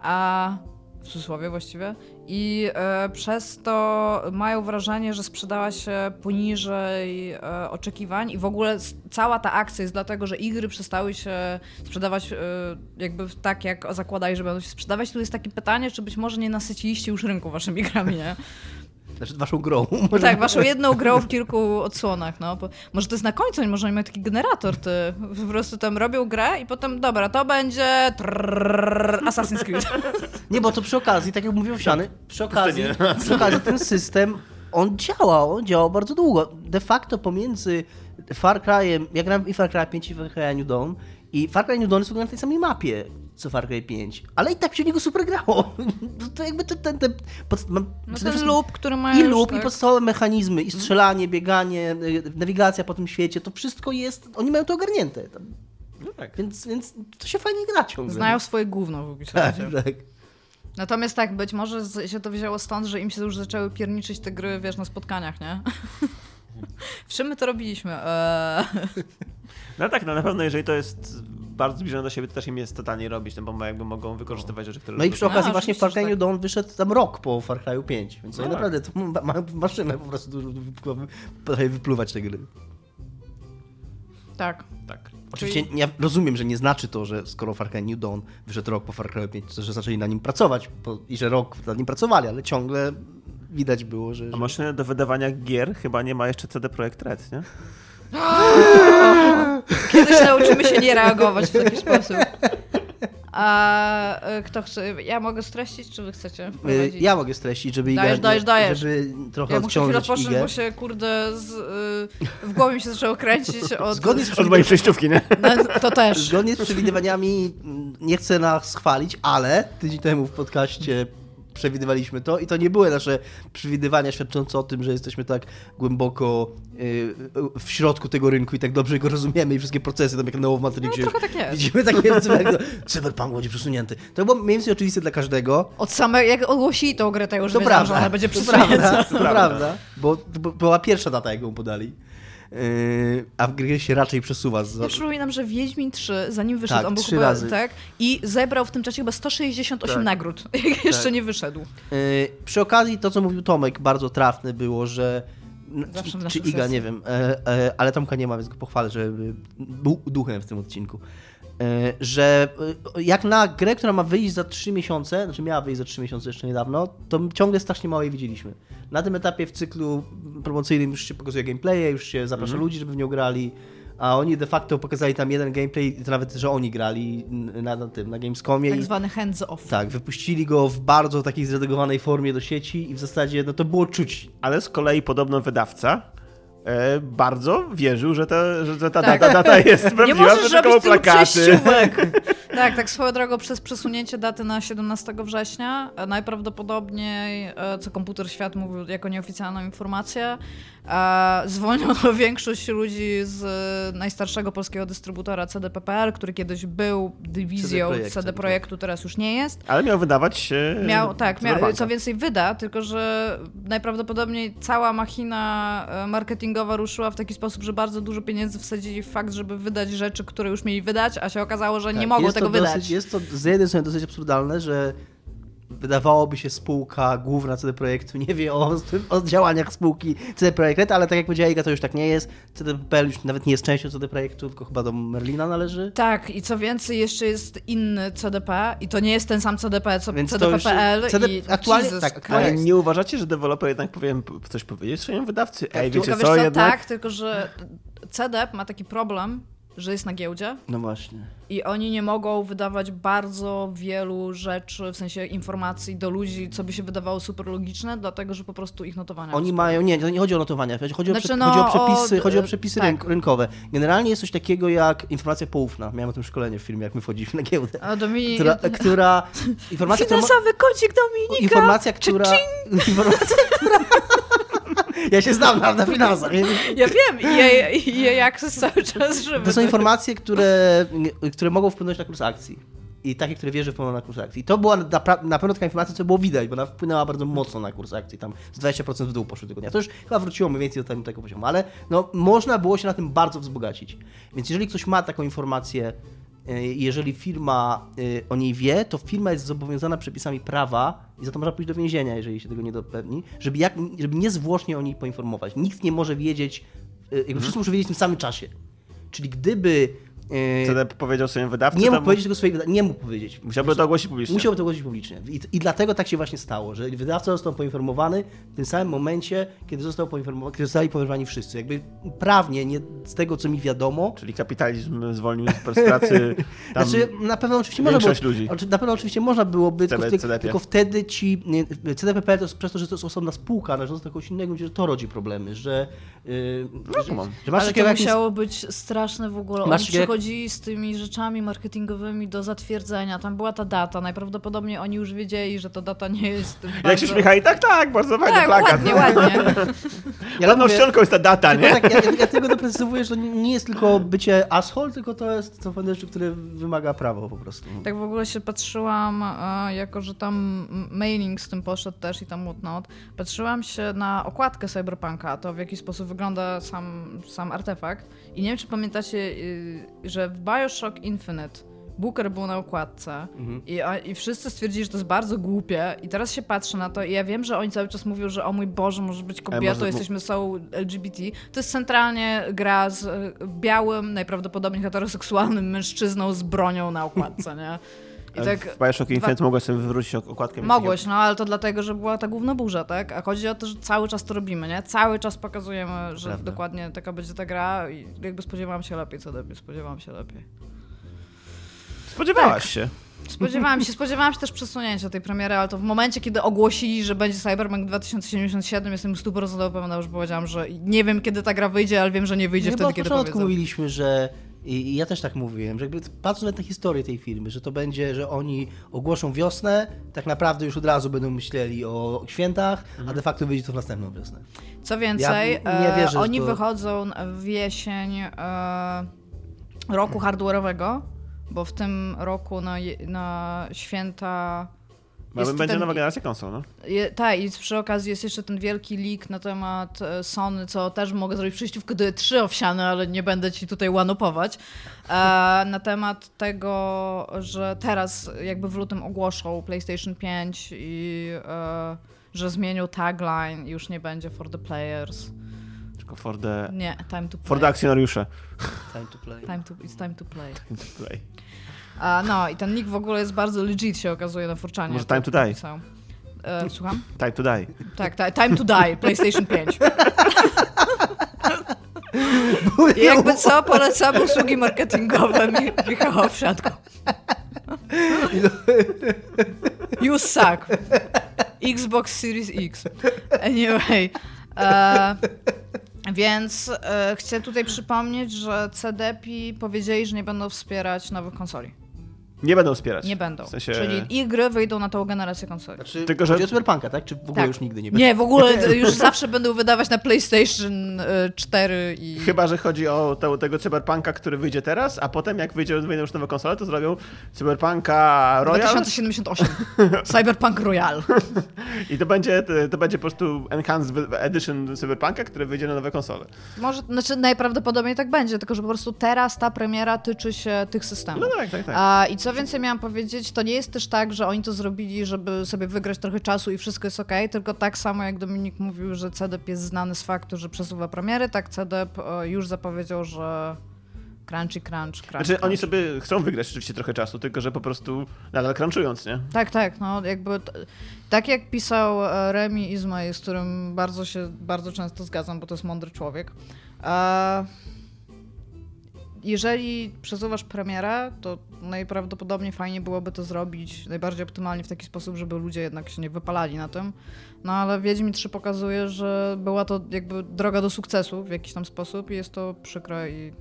a w cudzysłowie właściwie, i e, przez to mają wrażenie, że sprzedała się poniżej e, oczekiwań i w ogóle cała ta akcja jest dlatego, że igry przestały się sprzedawać e, jakby tak, jak zakładali, że będą się sprzedawać. Tu jest takie pytanie, czy być może nie nasyciliście już rynku waszymi grami, nie? Znaczy waszą grą. Może... Tak, waszą jedną grą w kilku odsłonach, no. Może to jest na końcu, może oni mają taki generator, ty. Po prostu tam robią grę i potem, dobra, to będzie trrr, Assassin's Creed. Nie, bo to przy okazji, tak jak mówił Wsiany, przy okazji, przy okazji ten system, on działał, on działał bardzo długo. De facto pomiędzy Far Cry'em, ja grałem i Far Cry 5 i Far Cry New Dawn i Far Cry New Dawn jest w ogóle na tej samej mapie co Far Cry 5, ale i tak się niego super grało. To jakby ten, ten, ten, pod, no ten loop, który ma I loop, tak. i podstawowe mechanizmy, i strzelanie, bieganie, y, nawigacja po tym świecie, to wszystko jest, oni mają to ogarnięte. No tak. Więc, więc to się fajnie gra ciągle. Znają swoje gówno w ogóle. Tak, tak. Natomiast tak, być może się to wzięło stąd, że im się już zaczęły pierniczyć te gry, wiesz, na spotkaniach, nie? W czym my to robiliśmy? Eee. No tak, no na pewno jeżeli to jest bardzo zbliżone do siebie, to też im jest totalnie robić, no bo jakby mogą wykorzystywać rzeczy, które... No i przy okazji no, właśnie Far Cry tak. Dawn wyszedł tam rok po Far Cry 5, więc no tak. naprawdę to ma maszynę po prostu potrafi wypluwać te gry. Tak. Tak. Oczywiście ja rozumiem, że nie znaczy to, że skoro Far Cry New Dawn wyszedł rok po Far Cry 5, to że zaczęli na nim pracować i że rok nad nim pracowali, ale ciągle widać było, że... A maszyny do wydawania gier chyba nie ma jeszcze CD Projekt Red, nie? Kiedyś nauczymy się nie reagować w taki sposób. A e, kto chce? Ja mogę streścić, czy wy chcecie e, wprowadzić? Ja mogę streścić, żeby dajesz, Iga, dajesz, dajesz. żeby trochę Ja muszę chwilę odpocząć, bo się kurde z, y, w głowie mi się zaczęło kręcić od... Zgodnie z od mojej przejściówki, nie? No, to też. Zgodnie z przewidywaniami nie chcę nas chwalić, ale tydzień temu w podcaście przewidywaliśmy to i to nie były nasze przewidywania świadczące o tym, że jesteśmy tak głęboko y, w środku tego rynku i tak dobrze go rozumiemy i wszystkie procesy, tam jak Neo w Matrixie. No, tak jest. Widzimy takie jak cyberpunk będzie przesunięty. To było mniej więcej oczywiste dla każdego. Od samego, jak ogłosili tą grę, to już to wiedziałam, prawda, że ona będzie przesunięta. To prawda, to prawda, bo, bo była pierwsza data, jak ją podali. Yy, a w gry się raczej przesuwa. Ja przypominam, że Wiedźmin 3, zanim wyszedł, tak, on był chyba, razy. tak, i zebrał w tym czasie chyba 168 tak. nagród, jak jeszcze tak. nie wyszedł. Yy, przy okazji to, co mówił Tomek, bardzo trafne było, że Zawsze czy, czy Iga, nie wiem, e, e, ale Tomka nie ma, więc go pochwalę, że był duchem w tym odcinku. E, że e, jak na grę, która ma wyjść za 3 miesiące, znaczy miała wyjść za 3 miesiące jeszcze niedawno, to ciągle strasznie mało jej widzieliśmy. Na tym etapie w cyklu promocyjnym już się pokazuje gameplaye, już się zaprasza mm -hmm. ludzi, żeby w nią grali, a oni de facto pokazali tam jeden gameplay, to nawet, że oni grali na, na tym, na Gamescomie. Tak zwany hands-off. Tak, wypuścili go w bardzo takiej zredagowanej formie do sieci i w zasadzie no to było czuć. Ale z kolei podobno wydawca e, bardzo wierzył, że ta, że ta tak. data, data jest prawdziwa, Nie możesz robić plakaty. tak, tak swoją drogą przez przesunięcie daty na 17 września e, najprawdopodobniej, e, co komputer świat mówił jako nieoficjalną informację, zwolniono większość ludzi z najstarszego polskiego dystrybutora CDPPR, który kiedyś był dywizją CD, CD Projektu, tak. teraz już nie jest. Ale miał wydawać Miał, tak, miał, co więcej wyda, tylko że najprawdopodobniej cała machina e, marketingowa ruszyła w taki sposób, że bardzo dużo pieniędzy wsadzili w fakt, żeby wydać rzeczy, które już mieli wydać, a się okazało, że tak, nie mogą tego dosyć, wydać. Jest to z jednej strony dosyć absurdalne, że wydawałoby się spółka główna CD Projektu nie wie o, o działaniach spółki CD Projekt, ale tak jak powiedziała Iga, to już tak nie jest. CDPL już nawet nie jest częścią CD Projektu, tylko chyba do Merlina należy. Tak, i co więcej, jeszcze jest inny CDP i to nie jest ten sam CDP, co Więc CDPL CD... i aktualnie, Jesus tak, ale nie uważacie, że deweloper jednak powinien coś powiedzieć swoim wydawcy? Ej, wiecie co, jednak... Tak, tylko że CDP ma taki problem, że jest na giełdzie. No właśnie. I oni nie mogą wydawać bardzo wielu rzeczy, w sensie informacji do ludzi, co by się wydawało super logiczne, dlatego że po prostu ich notowania. Oni mają, nie, to nie chodzi o notowania, chodzi, znaczy, o, no, chodzi o przepisy, o, chodzi o przepisy tak. rynkowe. Generalnie jest coś takiego jak informacja poufna. Miałem o tym szkolenie w filmie, jak my wchodziliśmy na giełdę. A Dominik... Która, która informacja, Finansowy która, kącik Dominika! Informacja, która... Informacja, która... Ja się znam na, na finansach. Ja wiem i jej akces cały czas żywy. To są informacje, które, które mogą wpłynąć na kurs akcji. I takie, które wierzę wpłyną na kurs akcji. I to była na, na pewno taka informacja, co było widać, bo ona wpłynęła bardzo mocno na kurs akcji. Tam z 20% w dół poszły tego dnia. To już chyba wróciło mniej więcej do tego poziomu, ale no, można było się na tym bardzo wzbogacić. Więc jeżeli ktoś ma taką informację, jeżeli firma e, o niej wie, to firma jest zobowiązana przepisami prawa i za to można pójść do więzienia, jeżeli się tego nie dopewni, żeby, jak, żeby niezwłocznie o niej poinformować. Nikt nie może wiedzieć, e, jakby mhm. wszyscy muszą wiedzieć w tym samym czasie. Czyli gdyby CD powiedział swoim wydawcy? Nie mógł powiedzieć tego swojej wydawcy, nie mógł powiedzieć. Musiałby to ogłosić publicznie. Musiałby to ogłosić publicznie. I, I, dlatego tak się właśnie stało, że wydawca został poinformowany w tym samym momencie, kiedy został poinformowany, kiedy zostali poinformowani wszyscy. Jakby prawnie, nie z tego, co mi wiadomo. Czyli kapitalizm zwolnił z pracy tam znaczy, na pewno oczywiście można było, ludzi. Na pewno oczywiście można byłoby, CB, tylko, tylko, wtedy ci CDPP to przez to, że to jest osobna spółka należąca do kogoś innego, że to rodzi problemy, że, yy, no, że, że masz Ale to musiało być straszne w ogóle. Oni przychodzi z tymi rzeczami marketingowymi do zatwierdzenia. Tam była ta data. Najprawdopodobniej oni już wiedzieli, że ta data nie jest. Jak bardzo... się śmiechali, tak, tak, bardzo fajny tak, plakat. Ładnie, ładnie. Ja Ładną ścianką jest ta data, nie? Tak, ja, ja tego doprecyzowuję, że to nie jest tylko bycie asshole, tylko to jest to pewne rzeczy, które wymaga prawo po prostu. Tak w ogóle się patrzyłam, e, jako że tam mailing z tym poszedł też i tam whatnot, patrzyłam się na okładkę Cyberpunka, to w jaki sposób wygląda sam, sam artefakt i nie wiem, czy pamiętacie, y, że w Bioshock Infinite Booker był na okładce mhm. i, i wszyscy stwierdzili, że to jest bardzo głupie i teraz się patrzę na to i ja wiem, że oni cały czas mówią, że o mój Boże, może być kobietą, jesteśmy są LGBT. To jest centralnie gra z e, białym, najprawdopodobniej heteroseksualnym mężczyzną z bronią na okładce, nie? I tak w Bioshock Infinite dwa... mogłeś sobie wywrócić okładkę. Mogłeś, no ale to dlatego, że była ta główna burza, tak? A chodzi o to, że cały czas to robimy, nie? Cały czas pokazujemy, że Prawda. dokładnie taka będzie ta gra i jakby spodziewałam się lepiej, co lepiej, spodziewałam się lepiej. Spodziewałaś tak. się. Spodziewałam się, spodziewałam się też przesunięcia tej premiery, ale to w momencie, kiedy ogłosili, że będzie Cyberpunk 2077, jestem 100% pewna, już powiedziałam, że nie wiem, kiedy ta gra wyjdzie, ale wiem, że nie wyjdzie Chyba wtedy, kiedy powiedzą. mówiliśmy, że i ja też tak mówiłem, że jakby patrząc na tę historię tej firmy, że to będzie, że oni ogłoszą wiosnę, tak naprawdę już od razu będą myśleli o świętach, mhm. a de facto wyjdzie to w następną wiosnę. Co więcej, ja wierzę, e, oni to... wychodzą w jesień e, roku hardware'owego, bo w tym roku na, na święta Mamy będzie ten, nowa generacja konsol, no? tak, i przy okazji jest jeszcze ten wielki leak na temat e, Sony, co też mogę zrobić przejściówkę do E3 owsiane, ale nie będę ci tutaj łanupować. E, na temat tego, że teraz jakby w lutym ogłoszą PlayStation 5 i e, że zmienią tagline i już nie będzie for the players. Tylko for the... Nie, time to play. For the akcjonariusze. Time to play. Time to, it's time to play. Time to play. A, no i ten nick w ogóle jest bardzo legit się okazuje na Furczanie. Może Time to Die. E, słucham? Time to Die. Tak, ta, Time to Die, PlayStation 5. I jakby co, polecam usługi marketingowe Michała Wsiadko. You suck. Xbox Series X. Anyway. Uh, Więc e, chcę tutaj przypomnieć, że CDP powiedzieli, że nie będą wspierać nowych konsoli. Nie będą wspierać. Nie będą. W sensie... Czyli ich gry wyjdą na tą generację konsoli. Znaczy, Tylko, że... Cyberpunka, tak? Czy w ogóle tak. już nigdy nie będzie? Nie, w ogóle już zawsze będą wydawać na PlayStation 4 e, i... Chyba, że chodzi o te, tego Cyberpunka, który wyjdzie teraz, a potem jak wyjdzie, wyjdą już nowe konsole, to zrobią Cyberpunka Royal. 2078. Cyberpunk Royal. I to będzie, to będzie po prostu Enhanced Edition Cyberpunka, który wyjdzie na nowe konsole. Może, znaczy najprawdopodobniej tak będzie, tylko że po prostu teraz ta premiera tyczy się tych systemów. No tak, tak, tak. A, I co co więcej miałam powiedzieć, to nie jest też tak, że oni to zrobili, żeby sobie wygrać trochę czasu i wszystko jest ok, tylko tak samo jak Dominik mówił, że CDEP jest znany z faktu, że przesuwa premiery, tak CDEP e, już zapowiedział, że crunchy crunch, crunch. Znaczy crunch. oni sobie chcą wygrać rzeczywiście trochę czasu, tylko że po prostu nadal crunchując, nie? Tak, tak, no jakby tak jak pisał e, Remi Izmail, z którym bardzo się, bardzo często zgadzam, bo to jest mądry człowiek. Uh, jeżeli przesuwasz premierę, to najprawdopodobniej fajnie byłoby to zrobić najbardziej optymalnie w taki sposób, żeby ludzie jednak się nie wypalali na tym. No ale Wiedźmin 3 pokazuje, że była to jakby droga do sukcesu w jakiś tam sposób i jest to przykre i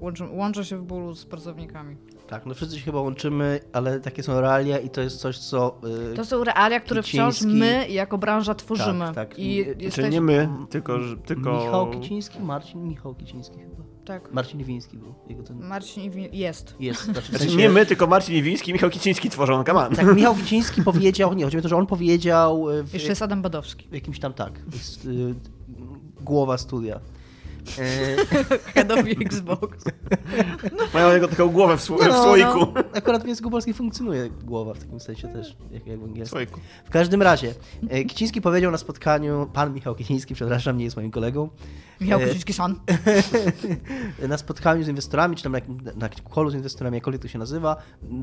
łączy, łączę się w bólu z pracownikami. Tak, no wszyscy się chyba łączymy, ale takie są realia i to jest coś, co... Yy, to są realia, które Kiciński... wciąż my jako branża tworzymy. Tak, tak. I jesteś... nie my, tylko... tylko... Michał Kiciński? Marcin Michał Kiciński chyba. Tak. Marcin Iwiński był. Jego ten... Marcin Iwiński jest. Jest. Znaczy, sensie... Nie my, tylko Marcin Iwiński i Michał Kiciński tworzą kaman. Tak, Michał Kiciński powiedział, nie, chodzi o to, że on powiedział... E, w, Jeszcze jest Adam Badowski. W jakimś tam, tak, jest, y, głowa studia. E, Head of Xbox. No. Mają jego taką głowę w, sło- no, w słoiku. No, akurat w języku polskim funkcjonuje głowa w takim sensie też, jak, jak w angielskim. Słoiku. W każdym razie, e, Kiciński powiedział na spotkaniu, pan Michał Kiciński, przepraszam, nie jest moim kolegą. Michał e, Kiciński-san. na spotkaniu z inwestorami, czy tam na, na kolu z inwestorami, jakkolwiek to się nazywa,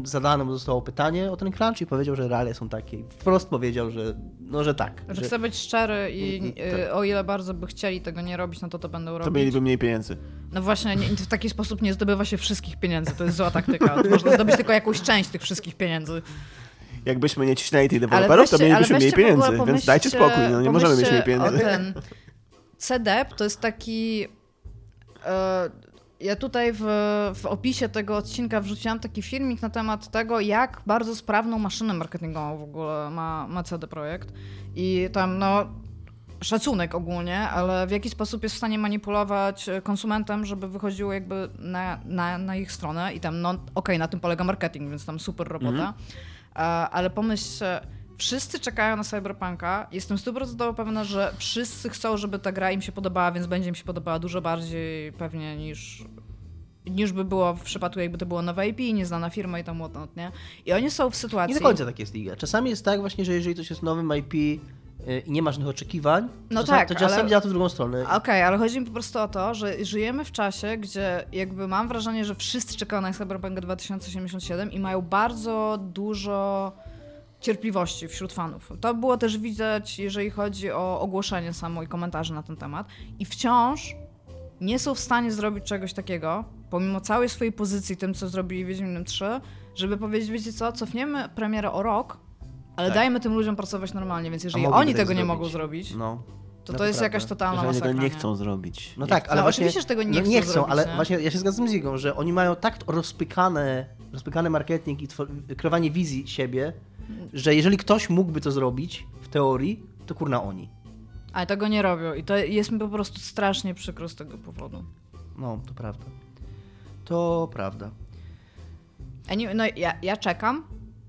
zadane mu zostało pytanie o ten crunch i powiedział, że realia są takie. Wprost powiedział, że, no, że tak. Że, że chce być szczery i, i tak. o ile bardzo by chcieli tego nie robić, no to to będą robić. Mieliby mniej pieniędzy. No właśnie, nie, w taki sposób nie zdobywa się wszystkich pieniędzy. To jest zła taktyka. Można zdobyć tylko jakąś część tych wszystkich pieniędzy. Jakbyśmy nie ciśnęli tych deweloperów, to mielibyśmy mniej pieniędzy, więc dajcie spokój, no nie możemy mieć mniej pieniędzy. Ten CDEP to jest taki... E, ja tutaj w, w opisie tego odcinka wrzuciłam taki filmik na temat tego, jak bardzo sprawną maszynę marketingową w ogóle ma, ma CD Projekt. I tam, no, szacunek ogólnie, ale w jaki sposób jest w stanie manipulować konsumentem, żeby wychodziło jakby na, na, na ich stronę i tam, no okej, okay, na tym polega marketing, więc tam super robota, mhm. ale pomyśl, wszyscy czekają na Cyberpunka, jestem 100% pewna, że wszyscy chcą, żeby ta gra im się podobała, więc będzie im się podobała dużo bardziej pewnie niż niż by było w przypadku, jakby to było nowe IP, nieznana firma i tam whatnot, nie? I oni są w sytuacji... Nie do końca tak jest Liga. Czasami jest tak właśnie, że jeżeli coś jest nowym IP, i nie ma żadnych oczekiwań, no czasami, tak, to czasami ale... działa to w drugą stronę. Okej, okay, ale chodzi mi po prostu o to, że żyjemy w czasie, gdzie jakby mam wrażenie, że wszyscy czekają na Cyberpunk 2077 i mają bardzo dużo cierpliwości wśród fanów. To było też widać, jeżeli chodzi o ogłoszenie samo i komentarze na ten temat. I wciąż nie są w stanie zrobić czegoś takiego, pomimo całej swojej pozycji, tym co zrobili w Wiedźminem 3, żeby powiedzieć, wiecie co, cofniemy premierę o rok, ale tak. dajmy tym ludziom pracować normalnie, więc jeżeli oni tego nie mogą zrobić, no. to no to, jest prawda. jakaś totalna Jeżeli masakra. tego nie chcą zrobić. No tak, ale no, właśnie, oczywiście, że tego nie, no, nie chcą, chcą zrobić, ale nie? właśnie ja się zgadzam z Igą, że oni mają tak rozpykane, rozpykany marketing i kreowanie wizji siebie, że jeżeli ktoś mógłby to zrobić w teorii, to kurna oni. Ale tego nie robią i to jest mi po prostu strasznie przykro z tego powodu. No, to prawda. To prawda. No, ja, ja czekam,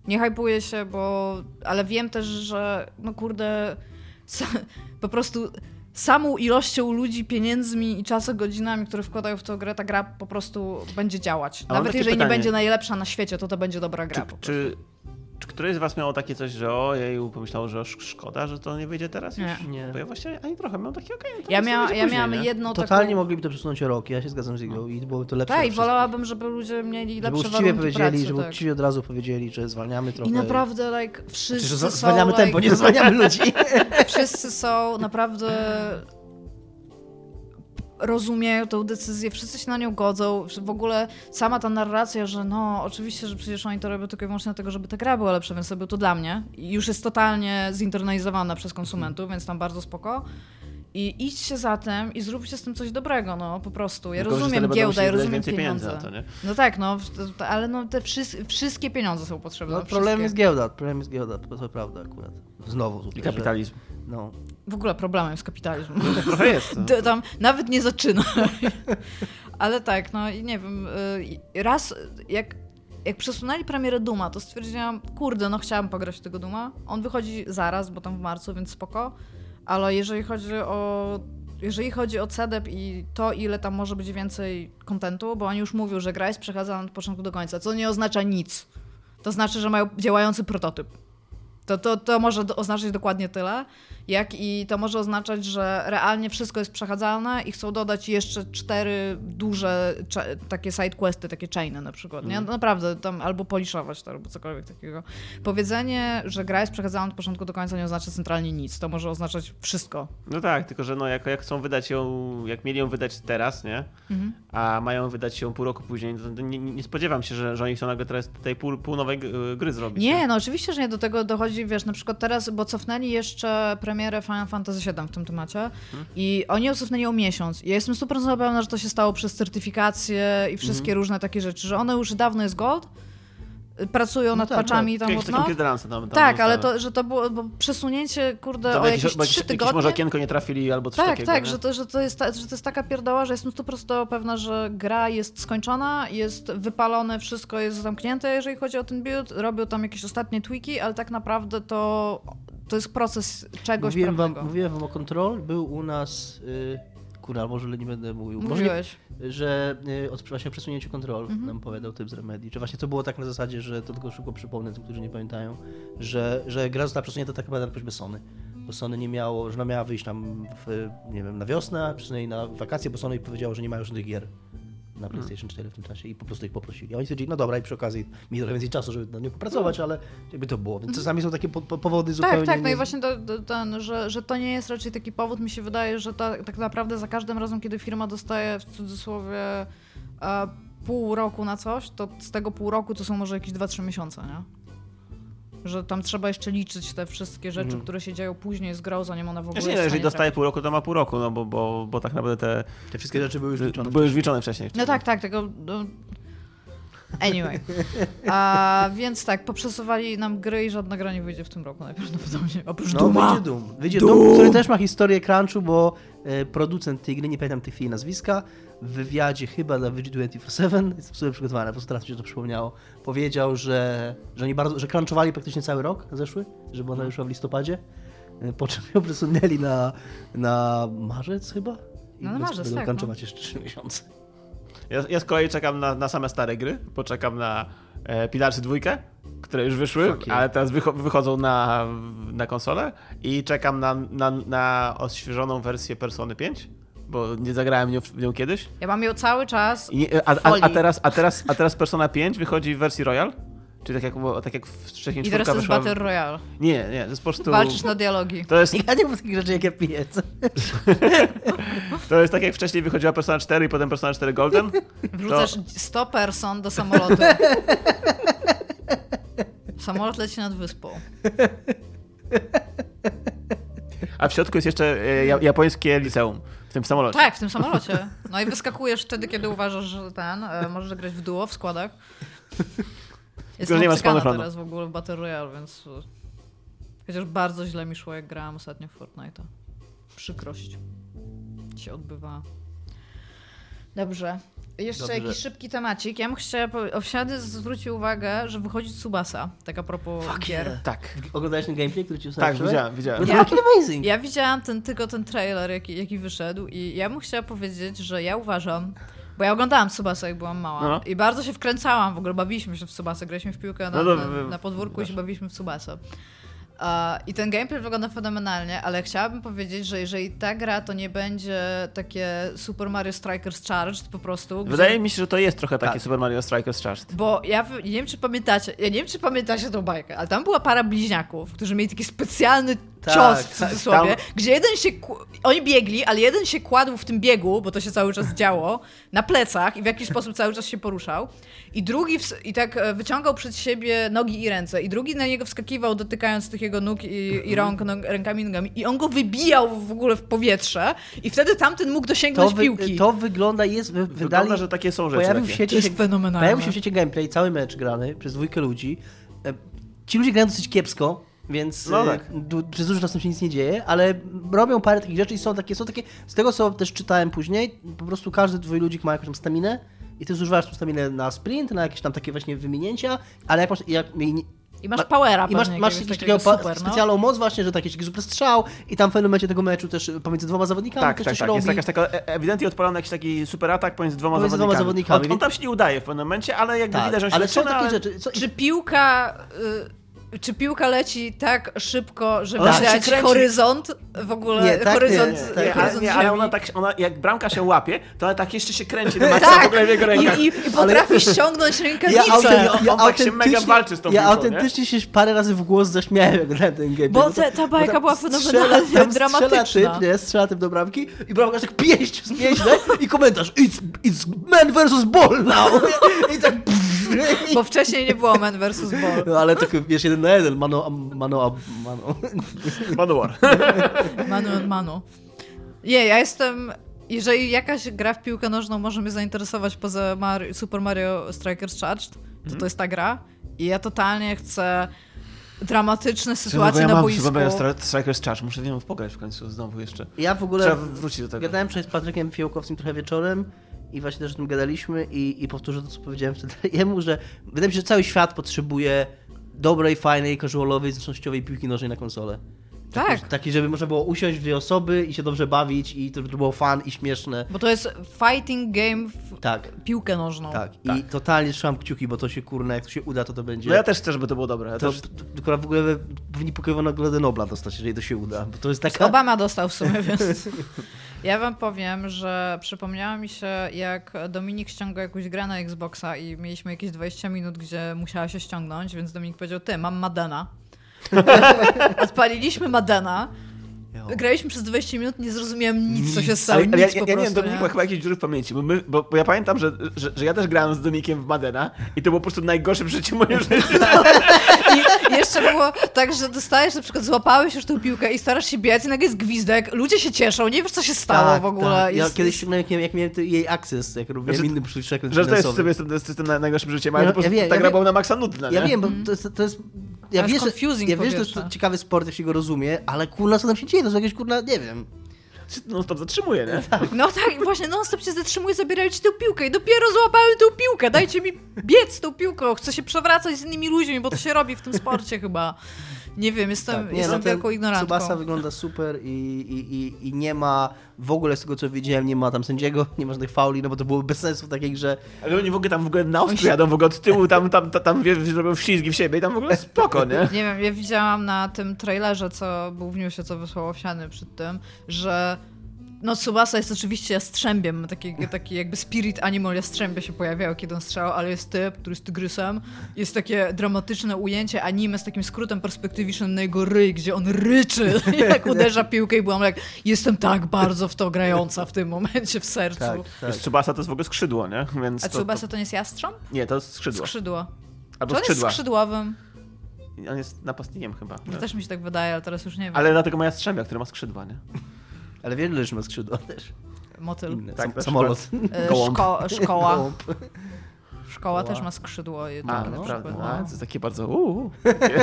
nie hypuję się, bo... Ale wiem też, że no kurde... po prostu samą ilością ludzi, pieniędzmi i czasem godzinami, które wkładają w tę grę, ta gra po prostu będzie działać. Nawet jeżeli pytanie. nie będzie najlepsza na świecie, to to będzie dobra gra. Czy, czy czy któreś z was miało takie coś, że ojej, pomyślało, że szkoda, że to nie wyjdzie teraz nie. już? Nie. Bo ja właśnie ani trochę miałem takie, okej, okay, Ja, miała, ja miałam jedną Totalnie taką... mogliby to przesunąć o rok, ja się zgadzam z Igą no. i byłoby to lepsze. Tak, i wolałabym, żeby ludzie mieli lepsze żeby uczciwie powiedzieli, pracy, żeby tak. uczciwie od razu powiedzieli, że zwalniamy trochę. I naprawdę, like, wszyscy znaczy, że zwalniamy są, tempo, like... nie zwalniamy ludzi. wszyscy są naprawdę rozumieją tę decyzję, wszyscy się na nią godzą, w ogóle sama ta narracja, że no oczywiście, że przecież oni to robią tylko i wyłącznie dlatego, żeby ta gra była lepsza, więc robią to dla mnie już jest totalnie zinternalizowana przez konsumentów, więc tam bardzo spoko. I idźcie za tym i zróbcie z tym coś dobrego, no po prostu. Ja Tylko, rozumiem giełdę, ja rozumiem pieniądze. To, no tak, no, ale no te wszystkie pieniądze są potrzebne. No, problem jest giełda, problem jest giełda, to, to prawda akurat. Znowu. Tutaj, I kapitalizm. Że, no. W ogóle problemem jest kapitalizm. No, trochę jest. No. Tam nawet nie zaczyna. ale tak, no i nie wiem, y, raz jak jak przesunęli premierę Duma, to stwierdziłam, kurde, no chciałam pograć tego Duma. On wychodzi zaraz, bo tam w marcu, więc spoko. Ale jeżeli chodzi o jeżeli chodzi o CDEP i to, ile tam może być więcej kontentu, bo oni już mówią, że gra jest przekazana od początku do końca, co nie oznacza nic. To znaczy, że mają działający prototyp. To, to, to może oznaczać dokładnie tyle, jak i to może oznaczać, że realnie wszystko jest przechadzalne i chcą dodać jeszcze cztery duże takie sidequesty, takie chainy na przykład. Nie? Mm. Naprawdę, tam albo poliszować to, albo cokolwiek takiego. Powiedzenie, że gra jest przechadzalna od początku do końca nie oznacza centralnie nic. To może oznaczać wszystko. No tak, tylko że no, jak, jak chcą wydać ją, jak mieli ją wydać teraz, nie? Mhm. A mają wydać ją pół roku później, to nie, nie spodziewam się, że, że oni chcą nagle teraz tej pół, pół nowej gry zrobić. Nie, nie, no oczywiście, że nie do tego dochodzi, wiesz, na przykład teraz, bo cofnęli jeszcze premierę Final Fantasy VII w tym temacie hmm. i oni ją cofnęli o miesiąc. Ja jestem super pewna, że to się stało przez certyfikację i wszystkie hmm. różne takie rzeczy, że one już dawno jest gold, pracują no nad tak, patchami tak. tam mocno. Tam, tam tak, ale to, że to było bo przesunięcie, kurde, tam o jakieś, jakieś 3 tygodnie. może okienko nie trafili albo coś tak, takiego. Tak, tak, że to, że, to jest, że to jest taka pierdoła, że jestem 100% pewna, że gra jest skończona, jest wypalone, wszystko jest zamknięte, jeżeli chodzi o ten build. Robią tam jakieś ostatnie tweaki, ale tak naprawdę to, to jest proces czegoś mówiłem wam, mówiłem wam o Control, był u nas... Yy Kurwa, może nie będę mówił. Mówiłeś. Może, że y, od właśnie przesunięciu kontrol mhm. nam powiedział typ z Remedy. Że właśnie to było tak na zasadzie, że to tylko szybko przypomnę tym, którzy nie pamiętają, że, że gra została przesunięta tak naprawdę na prośbę Sony. Bo Sony nie miało, że ona miała wyjść tam w, nie wiem, na wiosnę, przesunęli na wakacje, bo Sony powiedziało, że nie mają żadnych gier na PlayStation 4 w tym czasie i po prostu ich poprosili. A oni stwierdzili, no dobra, i przy okazji mi trochę więcej czasu, żeby na nie popracować, ale jakby to było. Więc mhm. czasami są takie po, po, powody zupełnie... Tak, tak, no i właśnie to, to, ten, że, że to nie jest raczej taki powód, mi się wydaje, że ta, tak naprawdę za każdym razem, kiedy firma dostaje w cudzysłowie e, pół roku na coś, to z tego pół roku to są może jakieś 2-3 miesiące, nie? Że tam trzeba jeszcze liczyć te wszystkie rzeczy, mm. które się dzieją później z grą, zanim ona w ogóle Nie, jeżeli dostaje pół roku, to ma pół roku, no bo, bo, bo tak naprawdę te... Te wszystkie rzeczy były już liczone. Były już liczone wcześniej. No tak, tak, tylko... No... Anyway. A, więc tak, poprzesuwali nam gry i żadna gra nie wyjdzie w tym roku najprawdopodobniej. Oprócz no, Duma. Wyjdzie Doom. Wyjdzie Doom. Doom, który też ma historię crunchu, bo e, producent tej gry, nie pamiętam tych chwili nazwiska, w wywiadzie chyba dla VG247, jest sobie przygotowane, po prostu teraz mi się to przypomniało, powiedział, że, że oni bardzo, że crunchowali praktycznie cały rok zeszły, żeby ona wyszła w listopadzie, e, po czym ją przesunęli na, na marzec chyba. I no na marzec, będą tak. crunchować no. jeszcze 3 miesiące. Ja, ja z kolei czekam na, na same stare gry, poczekam na e, Pilarsy dwójkę, które już wyszły, ale teraz wycho wychodzą na, na konsolę i czekam na, na, na odświeżoną wersję Persony 5 bo nie zagrałem nią, w nią kiedyś. Ja mam ją cały czas. I, a, a, a, teraz, a, teraz, a teraz Persona 5 wychodzi w wersji Royal? Czyli tak jak, tak jak wcześniej I teraz to jest Battle Royale. Nie, nie, to jest po prostu... Walczysz na dialogi. To jest... Ja nie mam takich rzeczy jak ja piję. to jest tak jak wcześniej wychodziła Persona 4 i potem Persona 4 Golden. Wrzucasz to... 100 person do samolotu. Samolot leci nad wyspą. A w środku jest jeszcze e, japońskie liceum tym samolocie. Tak, w tym samolocie. No i wyskakujesz wtedy, kiedy uważasz, że ten, e, możesz grać w duo, w składach. Jestem nie ma teraz w ogóle w Battle Royale, więc e, chociaż bardzo źle mi szło, jak grałem ostatnio w Fortnite'a. Przykrość się odbywa. Dobrze. Jeszcze Dobrze. jakiś szybki temacik. Ja bym chciała, Owsiady zwrócił uwagę, że wychodzi Tsubasa, tak a propos Fuck gier. Yeah. Tak. Oglądałeś ten gameplay, który ci Tak, widziałem, widziałem. Ja, amazing. Ja widziałam ten, tylko ten trailer, jaki, jaki wyszedł i ja bym chciała powiedzieć, że ja uważam, bo ja oglądałam Tsubasa, jak byłam mała no. i bardzo się wkręcałam, w ogóle bawiliśmy się w Tsubasa, graliśmy w piłkę na, no, no, na, na podwórku i się bawiliśmy w Tsubasa. I ten gameplay wygląda fenomenalnie, ale chciałabym powiedzieć, że jeżeli ta gra to nie będzie takie Super Mario Strikers Charged po prostu. Wydaje gdzie... mi się, że to jest trochę taki tak. Super Mario Strikers Charged. Bo ja nie wiem, czy pamiętacie, ja nie wiem, czy pamiętacie tą bajkę, ale tam była para bliźniaków, którzy mieli taki specjalny tak, cios w tak, cudzysłowie, tam... gdzie jeden się, oni biegli, ale jeden się kładł w tym biegu, bo to się cały czas działo, na plecach i w jakiś sposób cały czas się poruszał i drugi w... i tak e, wyciągał przed siebie nogi i ręce i drugi na niego wskakiwał dotykając tych jego nóg i, i mhm. rąk, no, rękami i nogami i on go wybijał w ogóle w powietrze i wtedy tamten mógł dosięgnąć to wy, piłki. To wygląda, jest, wy, wygląda, wydali, że takie są rzeczy. Pojawił się, to jest fenomenalne. Pojawił się w świecie gameplay, cały mecz grany przez dwójkę ludzi. E, ci ludzie grają dosyć kiepsko, więc no tak. przez dużo czasu się nic nie dzieje, ale robią parę takich rzeczy i są takie, są takie, z tego co też czytałem później, po prostu każdy twój ludzik ma jakąś tam staminę i ty zużywasz tą staminę na sprint, na jakieś tam takie właśnie wyminięcia, ale jak, masz, jak i masz powera I masz, masz jakiegoś takiego super, no. specjalną moc właśnie, że taki super strzał i tam w pewnym momencie tego meczu też pomiędzy dwoma zawodnikami tak, też tak, coś tak. robi. Jest jakaś taka e, ewidentnie odpalony jakiś taki super atak pomiędzy dwoma pomiędzy zawodnikami. Dwoma zawodnikami. On, on, tam się nie udaje w pewnym momencie, ale jakby tak, widać, że on się Ale są takie ale... rzeczy. Co... Czy piłka... Y czy piłka leci tak szybko, że tak. widać horyzont w ogóle? Nie, tak, horyzont, nie, nie, tak, horyzont nie, ale ona tak, ona, jak bramka się łapie, to ona tak jeszcze się kręci na maksa tak. w ogóle w jego rękach. I, i, i potrafi ale... ściągnąć rękawicę. Ja, autenty, ja on tak się mega walczy z tą Ja piłką, autentycznie nie? się parę razy w głos zaśmiałem, jak grałem ten game. Bo te, ta bajka była fenomenalnie dramatyczna. Strzela typ, nie? Strzela typ do bramki i bramka tak pięść zmieźle i komentarz it's, it's man versus ball now. I tak Bo wcześniej nie było Man vs. Ball. No ale tak wiesz, jeden na jeden, mano, mano, mano. Manuar. Manu on manu. Nie, ja jestem... Jeżeli jakaś gra w piłkę nożną może mnie zainteresować poza Mario, Super Mario Strikers Charged, to mm. to jest ta gra. I ja totalnie chcę dramatyczne sytuacje ja na boisku. Super Mario Strikers Charge, muszę w nią pograć w końcu znowu jeszcze. Ja w ogóle Trzeba wrócić do tego. Gadałem przed Patrykiem Fiołkowskim trochę wieczorem i właśnie też o tym gadaliśmy i, i powtórzę to, co powiedziałem wtedy jemu, że wydaje mi się, że cały świat potrzebuje dobrej, fajnej, casualowej, zręcznościowej piłki nożnej na konsolę. Tak. Taki, żeby można było usiąść w dwie osoby i się dobrze bawić i to, to było fan i śmieszne. Bo to jest fighting game w tak. piłkę nożną. Tak. tak. I totalnie trzymam kciuki, bo to się kurna, jak to się uda, to to będzie... No ja też chcę, żeby to było dobre. Ja to, też... Tylko w ogóle powinni Pokémon Nagrodę Nobla dostać, jeżeli to się uda. Bo to jest taka... Obama dostał w sumie, więc... Ja wam powiem, że przypomniało mi się, jak Dominik ściągał jakąś grę na Xboxa i mieliśmy jakieś 20 minut, gdzie musiała się ściągnąć, więc Dominik powiedział, ty, mam Madena. Odpaliliśmy Madena Graliśmy przez 20 minut, nie zrozumiałem nic, co się stało. Ale, ja, ja, ja, ja nie wiem, Dominik ma chyba jakieś dziury w pamięci, bo, my, bo, bo, ja pamiętam, że, że, że, ja też grałem z Dominikiem w Madena i to było po prostu najgorsze w życiu moim życiu. I jeszcze było tak, że dostajesz, na przykład złapałeś już tę piłkę i starasz się biec i nagle jest gwizdek, ludzie się cieszą, nie wiesz, co się stało tak, w ogóle. Tak. Ja jest, kiedyś jak, jak miałem jej access, jak robiłem znaczy, inny Że to jest sobie z tym, z tym najgorszym życiem, ale no, po prostu ja wiem, ta gra była na maksa nudna. Ja wiem, bo to jest, to jest ja wiesz, ja wiesz, że to jest ciekawy sport, jak się go rozumie, ale kurna, co tam się dzieje? To jest jakieś kurna, nie wiem. No stop zatrzymuje, nie? No tak, właśnie non stop się zatrzymuje, zabierają ci tę piłkę i dopiero złapałem tę piłkę, dajcie mi biec tą piłką, chcę się przewracać z innymi ludźmi, bo to się robi w tym sporcie chyba. Nie wiem, jestem, tak, nie, jestem no, wielką ignorantką. Subasa wygląda super i, i, i, i, nie ma w ogóle z tego co widziałem, nie ma tam sędziego, nie ma żadnych fauli, no bo to byłoby bez sensu w takiej grze. Ale oni w ogóle tam w ogóle na ostro jadą w ogóle od tyłu, tam, tam, tam, tam wiesz, robią wślizgi w siebie i tam w ogóle spoko, nie? Nie wiem, ja widziałam na tym trailerze, co był w newsie, co wysłał Owsiany przed tym, że no Tsubasa jest oczywiście jastrzębiem, taki, taki jakby spirit animal jastrzębia się pojawiało, kiedy on strzelał, ale jest typ, który jest tygrysem. Jest takie dramatyczne ujęcie anime z takim skrótem perspektywicznym na jego ryj, gdzie on ryczy, jak uderza piłkę i byłam jak, jestem tak bardzo w to grająca w tym momencie w sercu. Tak, tak. Tsubasa to jest w ogóle skrzydło, nie? Więc A Tsubasa to, to... to nie jest jastrząb? Nie, to jest skrzydło. Skrzydło. Albo Czy on skrzydła. jest skrzydłowym? On jest napastnikiem chyba. To też mi się tak wydaje, ale teraz już nie wiem. Ale dlatego ma jastrzębia, który ma skrzydła, nie? Ale wiele rzeczy ma skrzydła też. Motyl. Inne. Tak, samolot. E, szko szkoła. Szkoła też ma skrzydło. Jedno, A, no, naprawdę. No. to jest takie bardzo uuu.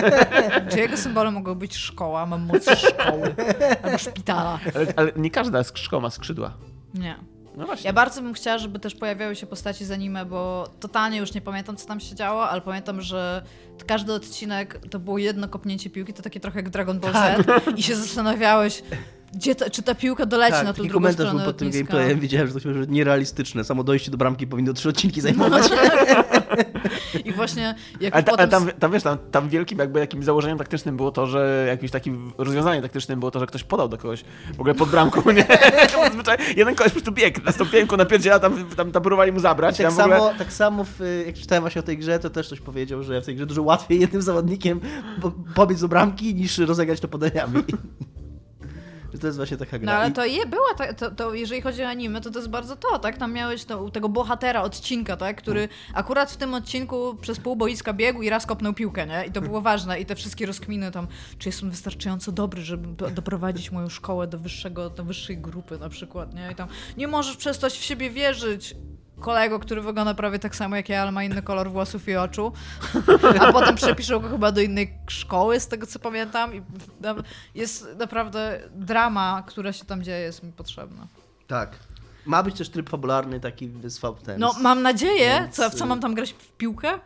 Czy jego symbolem mogą być szkoła? Mam moc szkoły. Albo szpitala. Ale, ale nie każda szkoła ma skrzydła. Nie. No ja bardzo bym chciała, żeby też pojawiały się postaci z anime, bo totalnie już nie pamiętam, co tam się działo, ale pamiętam, że każdy odcinek to było jedno kopnięcie piłki, to takie trochę jak Dragon Ball Z tak. i się zastanawiałeś, Gdzie ta, czy ta piłka doleci tak, na tą drugą komentarz stronę był pod tym lotniska. gameplayem, widziałem, że to się nierealistyczne. Samo dojście do bramki powinno trzy odcinki zajmować. I właśnie jak Ale, ta, ale potem... tam, tam wiesz, tam, tam wielkim jakby jakimś założeniem taktycznym było to, że jakimś takim rozwiązaniem taktycznym było to, że ktoś podał do kogoś w ogóle pod bramką, nie? Jeden koleś po prostu biegł na stąpienku, napierdziela, tam, tam, tam próbowali mu zabrać. tak, tam w ogóle... samo, tak samo, w, jak czytałem właśnie o tej grze, to też ktoś powiedział, że w tej grze dużo łatwiej jednym zawodnikiem po- pobiec do bramki, niż rozegrać to podaniami. To jest właśnie taka gra. No ale to je, była, ta, to, to jeżeli chodzi o anime, to to jest bardzo to, tak? Tam miałeś to, tego bohatera odcinka, tak? Który akurat w tym odcinku przez pół boiska biegł i raz kopnął piłkę, nie? I to było ważne. I te wszystkie rozkminy tam, czy jestem wystarczająco dobry, żeby do- doprowadzić moją szkołę do wyższego, do wyższej grupy na przykład, nie? I tam, nie możesz przestać w siebie wierzyć. Kolego, który wygląda prawie tak samo jak ja, ale ma inny kolor włosów i oczu. A potem przepiszą go chyba do innej szkoły, z tego co pamiętam. I jest naprawdę drama, która się tam dzieje, jest mi potrzebna. Tak. Ma być też tryb fabularny taki z ten. No, mam nadzieję. Więc, Co, co y- mam tam grać w piłkę?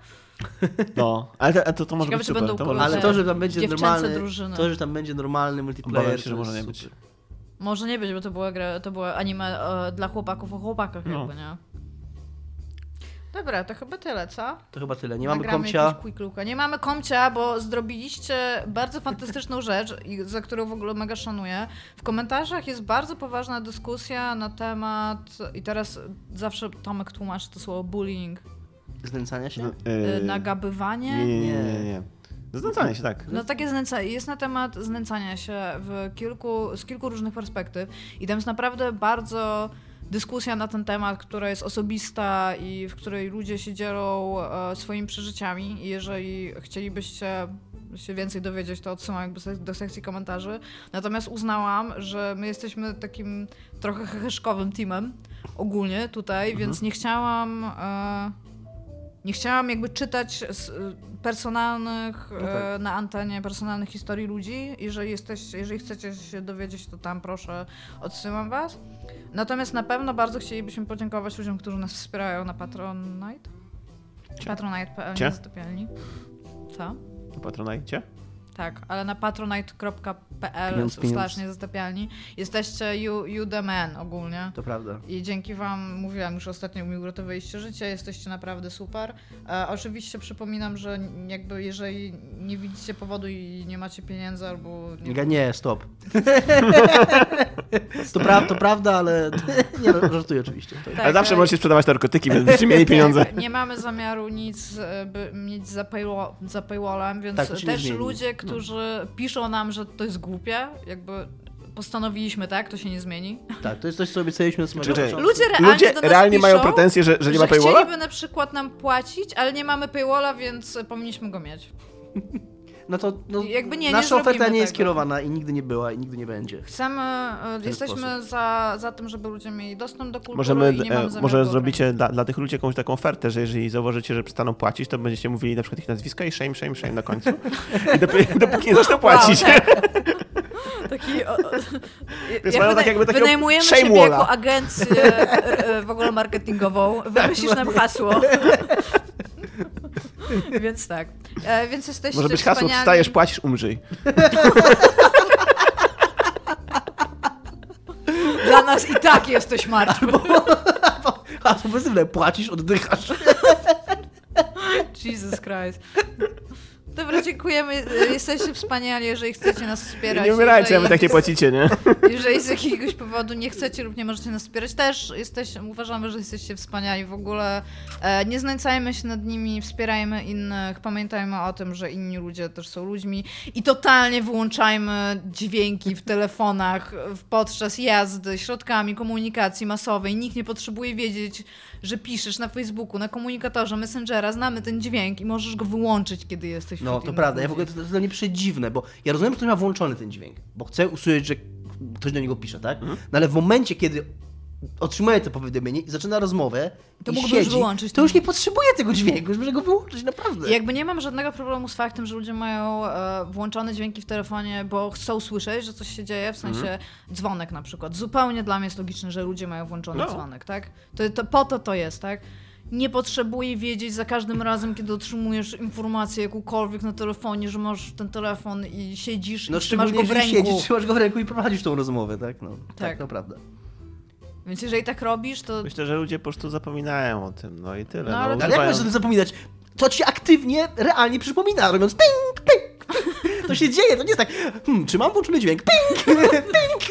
No, ale to, to, to może Ciekawe, być super. będą to może być Ale to, że tam będzie normalny. drużyny. To, że tam będzie normalny multiplayer. Obawiam się, to że może nie być. super. Może nie być, bo to była, gra, to była anime e, dla chłopaków o chłopakach No. jakby, nie? Dobra, to chyba tyle, co? To chyba tyle. Nie mamy Nagramy komcia. jakiegoś quick looka. Nie mamy komcia, bo zrobiliście bardzo fantastyczną rzecz, i za którą w ogóle mega szanuję. W komentarzach jest bardzo poważna dyskusja na temat, i teraz zawsze Tomek tłumaczy to słowo bullying, Znęcania się? No, yy, nagabywanie. Nie, nie, nie, nie. nie. Znęcanie się, tak. No takie znęcanie. Jest na temat znęcania się w kilku, z kilku różnych perspektyw i tam jest naprawdę bardzo dyskusja na ten temat, która jest osobista i w której ludzie się dzielą e, swoimi przeżyciami i jeżeli chcielibyście się więcej dowiedzieć, to odsyłam jakby do sekcji komentarzy. Natomiast uznałam, że my jesteśmy takim trochę heheszkowym teamem ogólnie tutaj, więc nie chciałam... E, nie chciałam jakby czytać z, personalnych No tak. e, na antenie personalnych historii ludzi. Jeżeli, jesteś, jeżeli chcecie się dowiedzieć, to tam proszę, odsyłam was. Natomiast na pewno bardzo chcielibyśmy podziękować ludziom, którzy nas wspierają na Patronite. Patronite.pl nie zatopialni. Co? Patronajcie. Tak, ale na patronite.pl slash niezatapialni jesteście you, you the man ogólnie. To prawda. I dzięki Wam, mówiłam już ostatnio, mi uratowaliście życie, jesteście naprawdę super. E, oczywiście przypominam, że jakby jeżeli nie widzicie powodu i nie macie pieniędzy albo... Nie, nie stop. to, pra, to prawda, ale nie no, żartuję oczywiście. To, Tak, Ale zawsze e, możecie sprzedawać narkotyki, będziecie mieli pieniądze. Tak, nie mamy zamiaru nic e, by mieć za, paywall, za paywallem, więc Tak, to nie też ludzie, którzy piszą nam, że to jest głupie, jakby postanowiliśmy, tak, to się nie zmieni. tak, to jest coś, co obiecaliśmy na samego. Ludzie realnie Ludzie do nas realnie piszą, mają pretensje, że, że nie ma paywalla? chcieliby na przykład nam płacić, ale nie mamy paywalla, więc powinniśmy go mieć. No to no, Jakby nie, nie nasza oferta zrobimy nie jest tego. kierowana i nigdy nie była i nigdy nie będzie. Chcemy, e, jesteśmy sposób. za, za tym, żeby ludzie mieli dostęp do kultury Możemy, nie e, może zrobicie dla, dla tych ludzi jakąś taką ofertę, że jeżeli zauważycie, że przestaną płacić, to będziecie mówili na przykład ich nazwiska i shame, shame, shame na końcu. I dopóki, dopóki nie zaczną płacić. Wow, tak. Taki, o, o, Więc mają tak jakby takiego wynajmujemy siebie walla. jako agencję e, e, w ogóle marketingową. Wymyślisz nam hasło. więc tak. E, więc jesteście Może być hasło, wspaniali. wstajesz, płacisz, umrzyj. Dla nas i tak jesteś martwy. A to pozytywne, płacisz, oddychasz. Jesus Christ. Dobra, dziękujemy. E, Jesteście wspaniali, jeżeli chcecie nas wspierać. Nie umierajcie, a jeżeli- wy tak nie płacicie, nie? Jeżeli z jakiegoś powodu nie chcecie lub nie możecie nas wspierać, też jesteś, uważamy, że jesteście wspaniali. W ogóle e, nie znęcajmy się nad nimi, wspierajmy innych, pamiętajmy o tym, że inni ludzie też są ludźmi i totalnie wyłączajmy dźwięki w telefonach podczas jazdy, środkami komunikacji masowej. Nikt nie potrzebuje wiedzieć, że piszesz na Facebooku, na komunikatorze, Messengera, znamy ten dźwięk i możesz go wyłączyć, kiedy jesteś No to prawda, ja w ludzi. ogóle to, to jest dla mnie przedziwne, bo ja rozumiem, że ktoś ma włączony ten dźwięk, bo chce usłyszeć, że ktoś do niego pisze, tak? Mhm. No ale w momencie, kiedy otrzymuje to powiadomienie i zaczyna rozmowę To i mógłbyś siedzi, wyłączyć to już nie potrzebuje tego dźwięku, już może go wyłączyć, naprawdę. I jakby nie mam żadnego problemu z faktem, że ludzie mają e, włączone dźwięki w telefonie, bo chcą słyszeć, że coś się dzieje, w sensie Mhm. dzwonek na przykład. Zupełnie dla mnie jest logiczne, że ludzie mają włączony No. dzwonek, tak? To, to, po to to jest, tak? nie potrzebuje wiedzieć za każdym razem, kiedy otrzymujesz informację jakąkolwiek na telefonie, że masz ten telefon i siedzisz No i trzymasz go w ręku. siedzisz, trzymasz go w ręku i prowadzisz tą rozmowę, tak? No, tak, Tak. to prawda. Więc jeżeli tak robisz, to Myślę, że ludzie po prostu zapominają o tym, no i tyle. No, No, ale- Ale jak używają- możesz o tym zapominać? To ci aktywnie, realnie przypomina, robiąc ping, ping. To się dzieje, to nie jest tak, hmm, czy mam włączony dźwięk? Ping!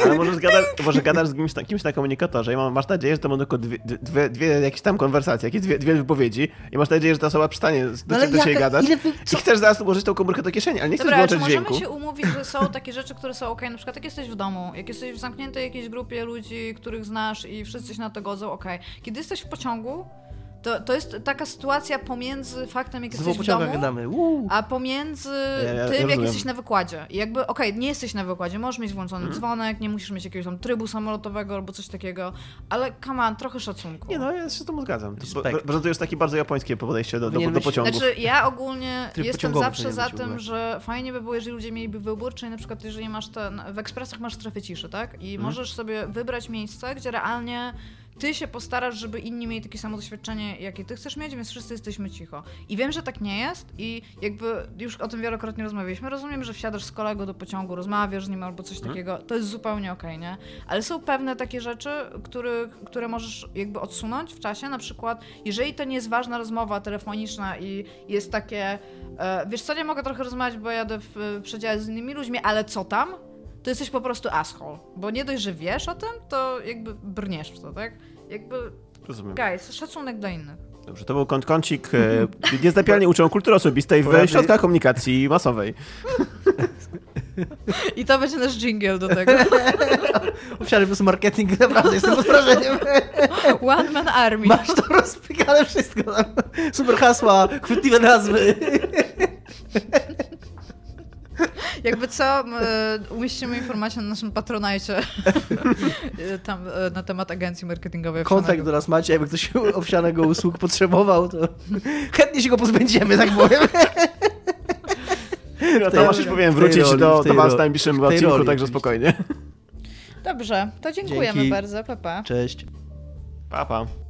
Ale może, zgadasz, może gadasz z kimś, na- kimś na komunikatorze i ma- masz nadzieję, że to będą tylko dwie, dwie, dwie jakieś tam konwersacje, jakieś dwie, dwie wypowiedzi i masz nadzieję, że ta osoba przestanie do, No ale do ciebie gadać wy- i chcesz zaraz ułożyć tą komórkę do kieszeni, ale nie chcesz Dobra, wyłączyć możemy dźwięku. się umówić, że są takie rzeczy, które są ok, na przykład jak jesteś w domu, jak jesteś w zamkniętej jakiejś grupie ludzi, których znasz i wszyscy się na to godzą, ok. Kiedy jesteś w pociągu, to, to jest taka sytuacja pomiędzy faktem, jak jesteś w domu, gadamy. Uuu. a pomiędzy Ja- ja- ja tym, jak rozumiem. jesteś na wykładzie. I jakby, okej, nie jesteś na wykładzie, możesz mieć włączony Mhm. dzwonek, nie musisz mieć jakiegoś tam trybu samolotowego albo coś takiego, ale come on, trochę szacunku. Nie no, ja się z tym zgadzam. Bo, Respekt. bo, bo to jest takie bardzo japońskie podejście do, do, do pociągów. Znaczy, ja ogólnie Tryb jestem zawsze za ogóle. tym, że fajnie by było, jeżeli ludzie mieliby wybór, czyli na przykład jeżeli masz ten, w ekspresach masz strefę ciszy, tak? I Mhm. możesz sobie wybrać miejsce, gdzie realnie ty się postarasz, żeby inni mieli takie samo doświadczenie, jakie ty chcesz mieć, więc wszyscy jesteśmy cicho. I wiem, że tak nie jest i jakby już o tym wielokrotnie rozmawialiśmy. Rozumiem, że wsiadasz z kolegą do pociągu, rozmawiasz z nim albo coś Mhm. takiego, to jest zupełnie okej, nie? Ale są pewne takie rzeczy, które, które możesz jakby odsunąć w czasie, na przykład jeżeli to nie jest ważna rozmowa telefoniczna i jest takie, e, wiesz co, nie mogę trochę rozmawiać, bo jadę w przedziale z innymi ludźmi, ale co tam? To jesteś po prostu asshole, bo nie dość, że wiesz o tym, to jakby brniesz w to, tak? Jakby, Rozumiem. guys, szacunek do innych. Dobrze, to był kąt, kącik. E, niezdapialnie uczą kultury osobistej w środkach komunikacji masowej. I to będzie nasz jingle do tego. Obszary prostu marketing, naprawdę jestem pod wrażeniem. One man army. Masz to rozpykane wszystko. tam. Super hasła, chwytliwe nazwy. Jakby co, e, umieścimy informację na naszym patronajcie tam e, na temat agencji marketingowej. Kontakt Owsianego. do nas macie, jakby ktoś owsianego usług potrzebował, to chętnie się go pozbędziemy, tak powiem. No, Tomasz już powinien wrócić roli, do, do was w najbliższym odcinku, roli także spokojnie. Dobrze, to dziękujemy Dzięki. bardzo, papa. Pa, pa.